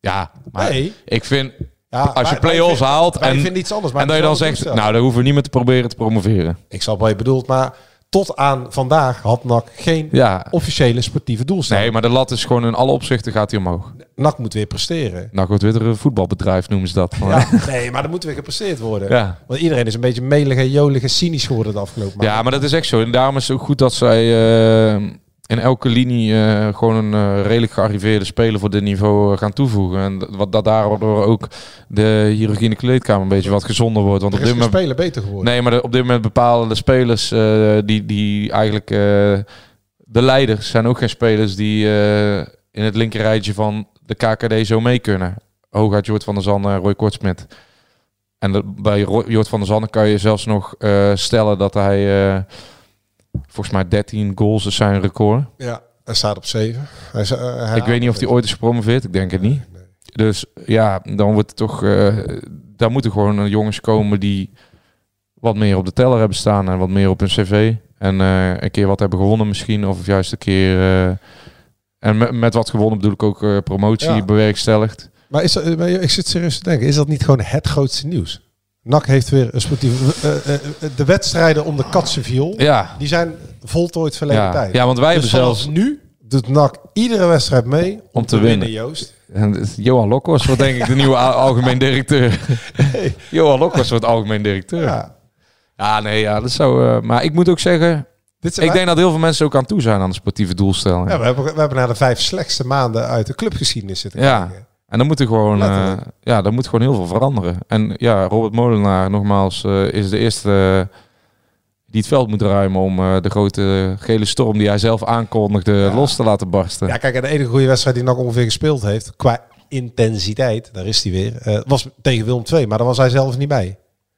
Ja, maar Nee. ik vind, Ja, als je play-offs haalt en, vinden iets anders. Maar en dat je dan zegt, nou, dan hoeven we niet meer te proberen te promoveren. Ik snap wat je bedoelt, maar tot aan vandaag had NAC geen Ja, officiële sportieve doelstelling. nee, maar de lat is gewoon in alle opzichten gaat hij omhoog. NAC moet weer presteren. Nou, wordt weer een voetbalbedrijf noemen ze dat. Ja, nee, maar er moet weer gepresteerd worden. Ja. Want iedereen is een beetje melig en jolig en cynisch geworden de afgelopen maanden. Ja, maar dat is echt zo. En daarom is het ook goed dat zij eh, in elke linie eh, gewoon een eh, redelijk gearriveerde speler voor dit niveau eh, gaan toevoegen. En wat dat daardoor ook de chirurgie in de kleedkamer een beetje wat gezonder wordt. Want er op dit moment... speler beter geworden. Nee, maar de- op dit moment bepalen de spelers die, die eigenlijk... de leiders zijn ook geen spelers die in het linkerrijtje van de KKD zo mee kunnen. Hooguit Jort van der Zanden en Roy Kortsmit. En de- bij Jort van der Zanden kan je zelfs nog stellen dat hij... volgens mij 13 goals is zijn record. Ja, hij staat op 7. Hij is, eh, hij ik weet niet of hij ooit is gepromoveerd. Ik denk het niet. Dus ja, dan wordt het toch... eh, daar moeten gewoon jongens komen die wat meer op de teller hebben staan en wat meer op hun cv. En eh, een keer wat hebben gewonnen misschien. Of juist een keer... en met, met wat gewonnen bedoel ik ook promotie Ja. bewerkstelligd. Maar is dat, ik zit serieus te denken, is dat niet gewoon het grootste nieuws? NAC heeft weer een sportieve... eh, eh, eh, de wedstrijden om de katse viool, Ja, die zijn voltooid verleden ja. tijd. ja want wij dus hebben zelfs... nu doet NAC iedere wedstrijd mee om, te winnen. Joost. En Johan Lokkos wordt denk ik de nieuwe algemeen directeur. Johan Lokkos wordt algemeen directeur. Ja, Ja. nee, ja, dat zou... maar ik moet ook zeggen, ik denk dat heel veel mensen ook aan toe zijn aan de sportieve doelstelling. Ja, we, hebben, we hebben naar de vijf slechtste maanden uit de clubgeschiedenis zitten Ja. kijken. En dan moet er gewoon, eh, ja, dan moet gewoon heel veel veranderen. En ja, Robert Molenaar, nogmaals, eh, is de eerste die het veld moet ruimen om eh, de grote gele storm die hij zelf aankondigde Ja. los te laten barsten. Ja, kijk, en de enige goede wedstrijd die NAC ongeveer gespeeld heeft, qua intensiteit, daar is hij weer, was tegen Willem II, maar daar was hij zelf niet bij.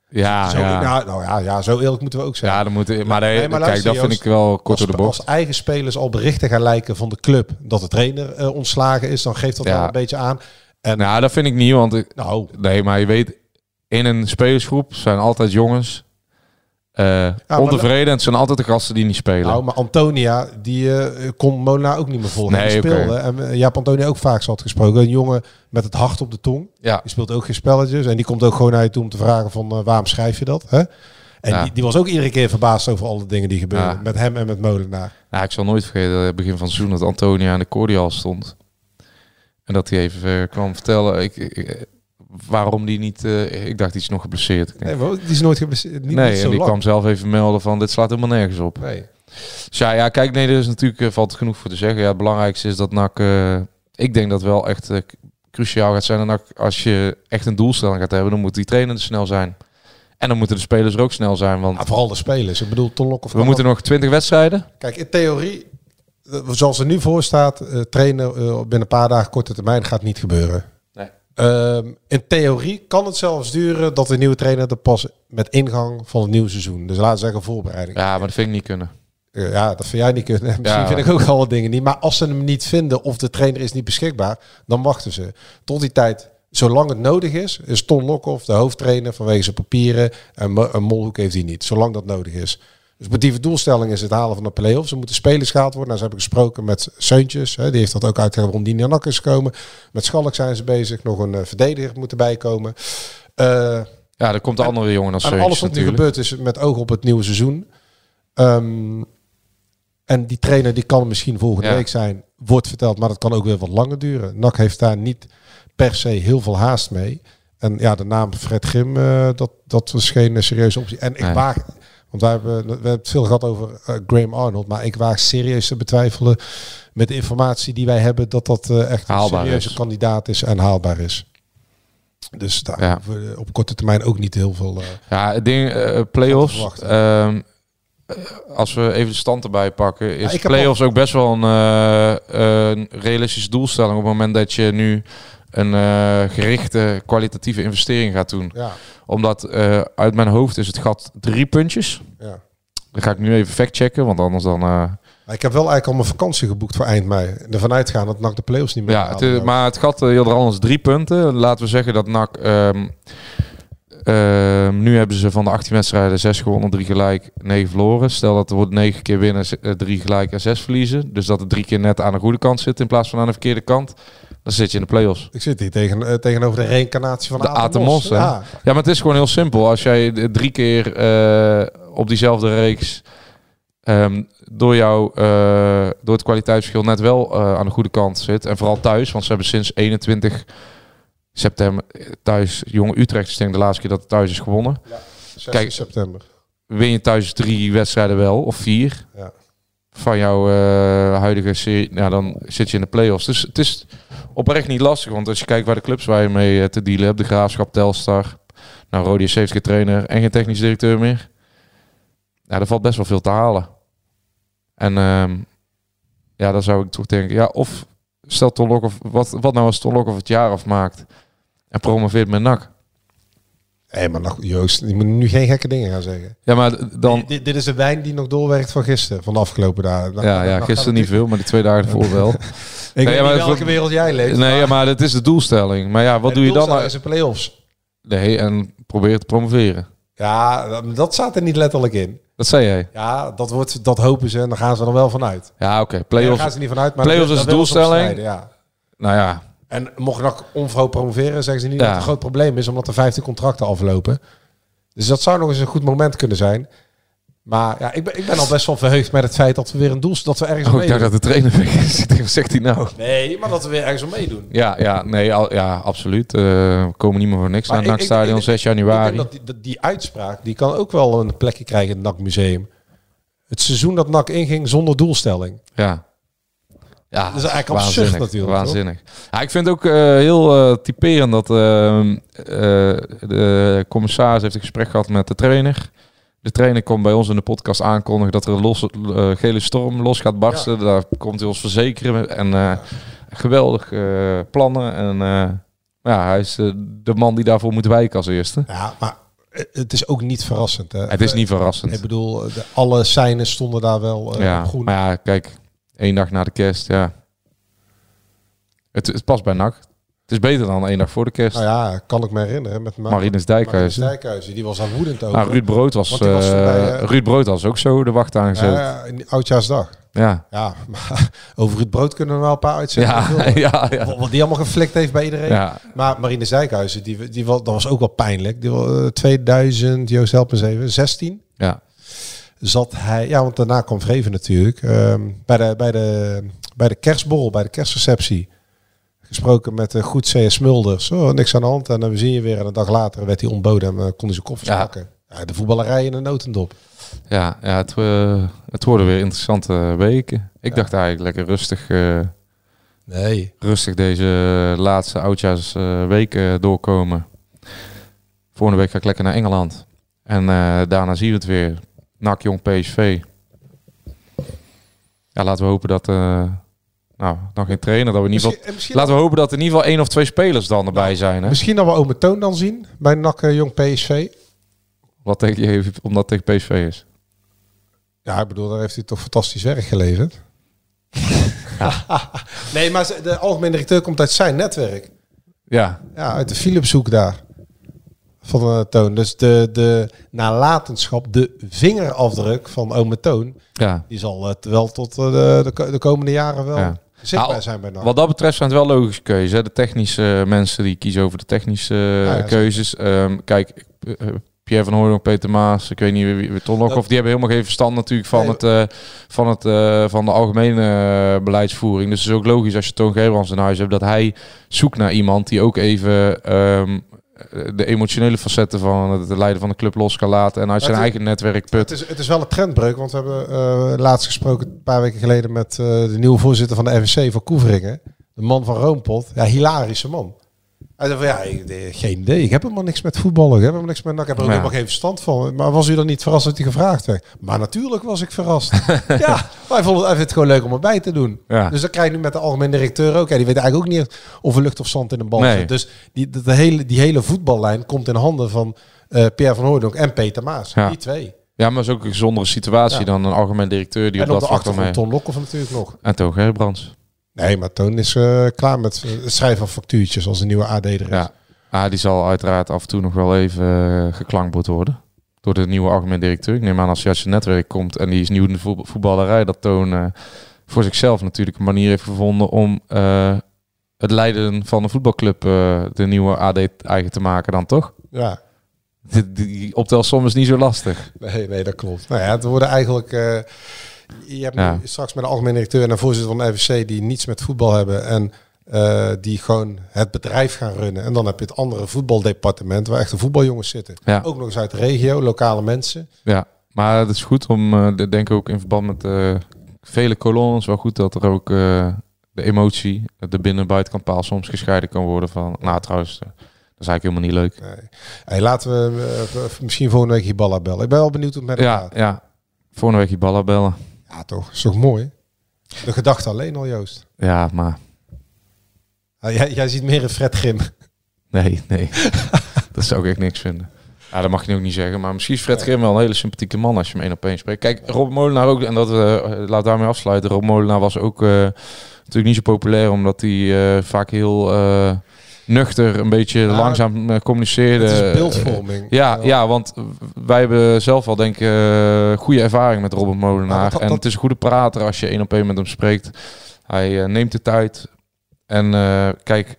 ja, zo, ja. Nou, nou ja, ja, zo eerlijk moeten we ook zijn. ja, dan moet, maar, nee, Nee, maar kijk, dat vind ik wel kort door de bocht. als eigen spelers al berichten gaan lijken van de club dat de trainer ontslagen is, dan geeft dat Ja. wel een beetje aan. En Nou, dat vind ik niet, want ik, nou, nee, maar je weet, in een spelersgroep zijn altijd jongens maar ontevreden en het zijn altijd de gasten die niet spelen. nou, maar Antonia, die eh, kon Mona ook niet meer volgen. Nee, die speelde. En eh, hebt Antonia ook vaak zat gesproken. Een jongen met het hart op de tong. ja, Die speelt ook geen spelletjes. En die komt ook gewoon naar je toe om te vragen van waarom schrijf je dat? Hè? En Ja. die, die was ook iedere keer verbaasd over alle dingen die gebeuren. Ja. Met hem en met Molenaar. Nou, ik zal nooit vergeten, het begin van het seizoen, dat Antonia aan de cordial stond. En dat hij even eh, kwam vertellen ik, ik- waarom die niet... eh, ik dacht, die is nog geblesseerd. Nee, die is nooit geblesseerd. Niet, nee, niet zo en die lang. kwam zelf even melden van, dit slaat helemaal nergens op. Nee. Dus ja, ja kijk, nee, er is natuurlijk, eh, valt genoeg voor te zeggen. Ja, het belangrijkste is dat NAC... eh, ik denk dat wel echt eh, cruciaal gaat zijn. En NAC, als je echt een doelstelling gaat hebben, dan moet die trainer er snel zijn. En dan moeten de spelers er ook snel zijn, want... Ja, vooral de spelers. Ik bedoel, Ton Lokhoff We moeten nog 20 wedstrijden. Kijk, in theorie, eh, zoals er nu voor staat, eh, trainen eh, binnen een paar dagen korte termijn gaat niet gebeuren. Nee. Ehm, in theorie kan het zelfs duren dat de nieuwe trainer er pas met ingang van het nieuwe seizoen. Dus laten we zeggen voorbereiding. Ja, maar dat vind ik niet kunnen. Eh, ja, dat vind jij niet kunnen. Misschien Ja. vind ik ook al wat dingen niet. Maar als ze hem niet vinden of de trainer is niet beschikbaar, dan wachten ze. Tot die tijd, zolang het nodig is, is Ton Lokhoff de hoofdtrainer vanwege zijn papieren. En een Molhoek heeft hij niet, zolang dat nodig is. Dus sportieve doelstelling is het halen van de play-offs. Er moeten spelers gehaald worden. Nou, ze hebben gesproken met Seuntjes. Hè, die heeft dat ook waarom die naar NAC is gekomen. Met Schalk zijn ze bezig. Nog een eh, verdediger moet erbij komen. Eh, Ja, er komt de andere jongen als en Seuntjes alles wat nu gebeurt is met oog op het nieuwe seizoen. Ehm, en die trainer die kan misschien volgende Ja. week zijn, wordt verteld, maar dat kan ook weer wat langer duren. NAC heeft daar niet per se heel veel haast mee. En ja, de naam Fred Grim, eh, dat, dat was geen serieuze optie. En ik Nee. waag, want wij hebben, we hebben het veel gehad over eh, Graham Arnold, maar ik waag serieus te betwijfelen met de informatie die wij hebben, dat dat eh, echt een Haalbaar serieuze is. kandidaat is en haalbaar is. Dus daar Ja. we op korte termijn ook niet heel veel... eh, Ja, het ding, play-offs. ehm, eh, als we even de stand erbij pakken, is heb play-offs ook best wel een, een realistische doelstelling op het moment dat je nu een eh, gerichte kwalitatieve investering gaat doen. ja, Omdat eh, uit mijn hoofd is het gat drie puntjes. ja. Dan ga ik nu even factchecken, want anders dan... Maar ik heb wel eigenlijk al mijn vakantie geboekt voor eind mei. Ervan uitgaan dat NAC de play-offs niet meer Ja, het, is- maar het gat uh, hield er anders drie punten. Laten we zeggen dat NAC... ehm, ehm, nu hebben ze van de 18 wedstrijden 6 gewonnen, 3 gelijk, 9 verloren. Stel dat er wordt 9 keer winnen, 3 gelijk en 6 verliezen. Dus dat er drie keer net aan de goede kant zit in plaats van aan de verkeerde kant. Dan zit je in de play-offs. Ik zit hier tegen, eh, tegenover de reïncarnatie van De Aten Aten Mos. Mos, hè? Ja. Ja, maar het is gewoon heel simpel. Als jij drie keer eh, op diezelfde reeks ehm, door, jou, eh, door het kwaliteitsverschil net wel aan de goede kant zit. En vooral thuis, want ze hebben sinds 21 september thuis Jong Utrecht is denk ik de laatste keer dat het thuis is gewonnen. 16 Kijk, september. Win je thuis drie wedstrijden wel, of vier, Ja. Van jouw eh, huidige serie, nou, dan zit je in de play-offs. Dus het is oprecht niet lastig, want als je kijkt waar de clubs waar je mee eh, te dealen hebt, de Graafschap, Telstar, nou, Rodi is 70 trainer en geen technisch directeur meer. Ja, er valt best wel veel te halen. En ehm, ja, dan zou ik toch denken, ja, of stel Ton Lokhoff, wat, wat nou als Ton Lokhoff het jaar afmaakt en promoveert met NAC? Hé, maar nog, Joost, je moet nu geen gekke dingen gaan zeggen. Ja, maar dan... Dit, dit is de wijn die nog doorwerkt van gisteren, van de afgelopen dagen. Nou, Ja, nou, ja gisteren niet veel, maar die twee dagen ervoor wel. Ik Nee, weet maar niet welke wereld jij leeft. Nee, ja, maar maar dat is de doelstelling. Maar ja, wat de doe je dan? doelstelling nou- is de play-offs. Nee, en probeer te promoveren. Ja, dat- staat er niet letterlijk in. Dat zei jij. Ja, dat, wordt, dat hopen ze en dan gaan ze er wel vanuit. Ja, oké. Nee, daar Playoffs. gaan ze niet vanuit. Maar Play-offs daar- is daar op doelstelling. Ja. Nou ja, En mocht NAC onvrouw promoveren, zeggen ze niet Ja. dat het een groot probleem is, omdat er 15 contracten aflopen. Dus dat zou nog eens een goed moment kunnen zijn. Maar ja, ik ben, ik ben al best wel verheugd met het feit dat we weer een doel... Dat we ergens Oh, ik dacht dat de trainer Wat zegt hij nou? Nee, maar dat we weer ergens om meedoen. Ja, ja, nee, al, ja absoluut. Eh, we komen niet meer voor niks Maar naar het NAC-stadion, ik- 6 januari. Ik denk dat die, dat die uitspraak, die kan ook wel een plekje krijgen in het NAC-museum. Het seizoen dat NAC inging zonder doelstelling. Ja. Ja, Dat is eigenlijk absurd natuurlijk, Waanzinnig. Ja, ik vind het ook eh, heel eh, typerend dat ehm, eh, de commissaris heeft een gesprek gehad met de trainer. De trainer komt bij ons in de podcast aankondigen dat er een eh, gele storm los gaat barsten. Daar komt hij ons verzekeren. En geweldig plannen. En ja, hij is de man die daarvoor moet wijken als eerste. Ja, maar het is ook niet verrassend. Hè? Het is niet verrassend. Ik bedoel, de, alle seinen stonden daar wel groen. maar ja, kijk, één dag na de kerst, ja. Het, het past bij NAC. Het is beter dan één dag voor de kerst. Nou ja, kan ik me herinneren. Met Ma- Marinus Dijkhuizen. Marinus Dijkhuizen, die was aan woedend over. Nou, Ruud Brood was, eh, Ruud Brood was ook zo de wacht aangezet. Ja, in Oudjaarsdag. ja, Ja, maar over het brood kunnen we wel een paar uitzetten. ja, ja, ja. Wat die allemaal geflikt heeft bij iedereen. Ja. Maar Marine Dijkhuizen, die, die, was- dat was ook wel pijnlijk. Die, was, eh, 2000, Joost help me eens even, 16 ja. Zat hij... Ja, want daarna kwam Vreven natuurlijk. ehm, bij, de, bij, de, bij de kerstborrel, bij de kerstreceptie. Gesproken met goed C.S. Smulders. Oh, niks aan de hand. En dan zien je weer. En een dag later werd hij ontboden en eh, kon hij zijn koffers Ja. pakken. Ja, de voetballerij in een notendop. ja, ja het, eh, het worden weer interessante weken. Ik dacht eigenlijk lekker rustig, eh, Nee. rustig deze laatste oudjaarsweken doorkomen. Volgende week ga ik lekker naar Engeland. En eh, daarna zien we het weer. NAC Jong PSV. Ja, laten we hopen dat... eh, nou, dan geen trainer. Dat we in ieder geval... Eh, Laten we hopen dat er in ieder geval één of twee spelers dan erbij zijn. Hè? misschien dat we Ome Toon dan zien bij NAC eh, Jong PSV. Wat tegen je, omdat het tegen PSV is. Ja, ik bedoel, daar heeft hij toch fantastisch werk geleverd. nee, maar de algemene directeur komt uit zijn netwerk. Ja, Ja, uit de Philipshoek daar. Van uh, Toon. Dus de, de nalatenschap, de vingerafdruk van Ome Toon, ja. die zal het wel tot eh, de, de, de komende jaren wel Ja. zichtbaar Nou, zijn bij. Wat dat betreft zijn het wel logische keuzes. Hè? De technische eh, mensen die kiezen over de technische eh, ja, keuzes. Ehm, kijk, eh, eh, Pierre van Hooydonk, Peter Maas, ik weet niet wie, Ton Lokhoff, Dat- die hebben helemaal geen verstand natuurlijk van, Nee. het, eh, van, het, eh, van de algemene eh, beleidsvoering. Dus het is ook logisch als je Toon Gerbrands in huis hebt, dat hij zoekt naar iemand die ook even ehm, de emotionele facetten van het leiden van de club los kan laten en uit zijn het- eigen netwerk Het put. is, het is wel een trendbreuk, want we hebben eh, laatst gesproken, een paar weken geleden, met eh, de nieuwe voorzitter van de FNC van Koeveringen. De man van Roompot. Ja, hilarische man. Hij zei van, ja, ik, eh, geen idee. Ik heb helemaal niks met voetballen. Ik heb helemaal niks met NAC. Ik heb er Ja. helemaal geen verstand van. Maar was u dan niet verrast dat hij gevraagd werd? Maar natuurlijk was ik verrast. ja, hij vond het, het gewoon leuk om erbij te doen. Ja. Dus dat krijg je nu met de algemene directeur ook. Ja, die weet eigenlijk ook niet of er lucht of zand in een bal Nee. zit. Dus die, de, de hele, die hele voetballijn komt in handen van eh, Pierre van Hooydonk en Peter Maas. Ja. Die twee. Ja, maar is ook een gezondere situatie dan een algemeen directeur die en op op dat de vlak mee. Ton Lokhoff natuurlijk nog. En Toon Gerbrands. Nee, maar Toon is eh, klaar met eh, het schrijven van factuurtjes als een nieuwe AD er is. Ja. Ah, die zal uiteraard af en toe nog wel even uh, worden. Door de nieuwe algemeen directeur. Ik neem aan als hij uit zijn netwerk komt en die is nieuw in de voetbal- voetballerij. Dat Toon uh, voor zichzelf natuurlijk een manier heeft gevonden om uh, het leiden van een voetbalclub uh, de nieuwe AD eigen te maken dan toch? Ja. Die, die optelsom is niet zo lastig. Nee, nee, dat klopt. Nou ja, het worden eigenlijk... Je hebt Ja. nu straks met de algemeen directeur en een voorzitter van de FVC die niets met voetbal hebben en uh, die gewoon het bedrijf gaan runnen. En dan heb je het andere voetbaldepartement waar echte voetbaljongens zitten. Ja. Ook nog eens uit de regio, lokale mensen. Ja, maar het is goed om, uh, denk ik ook in verband met uh, vele kolonnes, wel goed dat er ook de emotie, de binnen- en buitenkant paal soms gescheiden kan worden van, nou trouwens, dat is eigenlijk helemaal niet leuk. Nee. Hey, laten we misschien volgende week Hiballa bellen. Ik ben wel benieuwd hoe het met Ja, gaat. ja. Volgende week Hiballa bellen. Ja, toch? Is toch mooi? De gedachte alleen al, Joost. Ja, maar... Ah, jij, jij ziet meer een Fred Grim. Nee, nee. dat zou ik echt niks vinden. Ja, dat mag je ook niet zeggen. Maar misschien is Fred Grim wel een hele sympathieke man als je hem één op één spreekt. Kijk, Rob Molenaar ook, en dat uh, laat daarmee afsluiten. Rob Molenaar was ook uh, natuurlijk niet zo populair, omdat hij uh, vaak heel nuchter, een beetje ja, langzaam uh, communiceerde. Het is beeldvorming. ja, ja, want wij hebben zelf al denk ik uh, goede ervaring met Robert Molenaar. Dat, en het is een goede prater als je één op één met hem spreekt. Hij uh, neemt de tijd. En uh, kijk,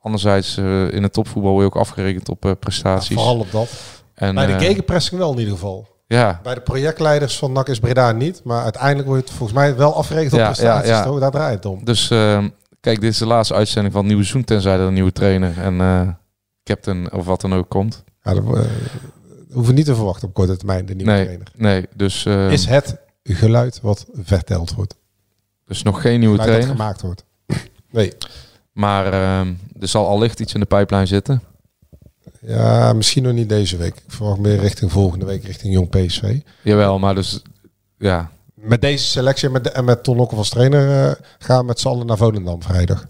anderzijds in het topvoetbal word je ook afgerekend op prestaties. Ja, vooral op dat. En, Bij de gegenpressing wel in ieder geval. Ja, Bij de projectleiders van NAC is Breda niet. Maar uiteindelijk wordt het volgens mij wel afgerekend op prestaties. Daar draait het om. dus ehm, kijk, dit is de laatste uitzending van het nieuwe seizoen, tenzij er een nieuwe trainer en eh, captain of wat dan ook komt. Ja, dat, eh, hoeven niet te verwachten op korte termijn, de nieuwe Nee, trainer. nee, dus, ehm, Is het geluid wat verteld wordt. dus nog geen nieuwe Geluid dat trainer. gemaakt wordt. Nee. Maar ehm, er zal allicht iets in de pijplijn zitten. Ja, misschien nog niet deze week. Ik verwacht meer richting volgende week, richting Jong PSV. Jawel, maar dus ja, Met deze selectie en met, de- en met Ton Lokkel als trainer eh, gaan we met z'n allen naar Volendam vrijdag.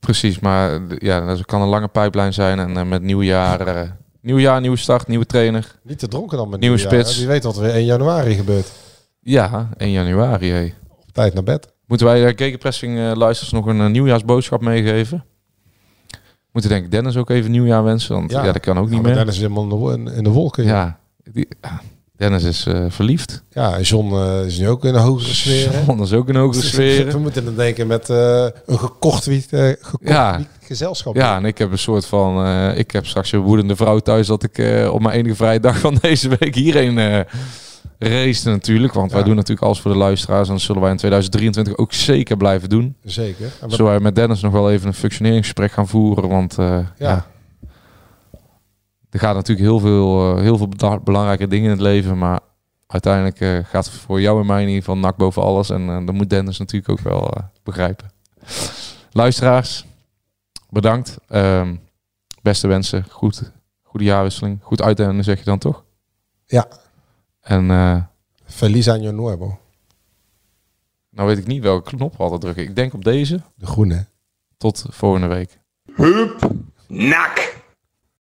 precies. Maar eh, ja, dat kan een lange pijplijn zijn. En eh, met nieuwjaar, eh nieuw jaar, nieuwe start, nieuwe trainer. Niet te dronken dan met Nieuwe nieuwjaar, spits. Wie weet wat er weer 1 januari gebeurt. Ja, 1 januari. Hey. Op tijd naar bed. Moeten wij de Gegenpressing eh luisters nog een eh, nieuwjaarsboodschap meegeven? Moeten denk ik Dennis ook even nieuwjaar wensen, want ja, dat kan ook niet Ja, maar meer. Dennis is helemaal in de, in, de wolken. Ja, Ja, die, ja, Dennis is eh, verliefd. ja John eh, is nu ook in een hogere sfeer. John is ook een hogere We sfeer. moeten dan denken met eh, een gekocht, wiet, gekocht Ja. wiet gezelschap. Ja, en ik heb een soort van... ik heb straks een woedende vrouw thuis dat ik op mijn enige vrije dag van deze week hierheen race natuurlijk. Want wij doen natuurlijk alles voor de luisteraars. En dat zullen wij in 2023 ook zeker blijven doen. Zeker. En we- Zullen wij met Dennis nog wel even een functioneringsgesprek gaan voeren. Want ja. Ja. Er gaat natuurlijk heel veel, eh, heel veel belangrijke dingen in het leven. Maar uiteindelijk eh, gaat het voor jou en mij in ieder geval nak boven alles. En eh dat moet Dennis natuurlijk ook wel begrijpen. Luisteraars, bedankt. Ehm, beste wensen, goed, goede jaarwisseling. Goed uitdelen zeg je dan toch? Ja. En eh, Feliz año nuevo. nou weet ik niet welke knop we altijd drukken. Ik denk op deze. De groene. Tot volgende week. Nak.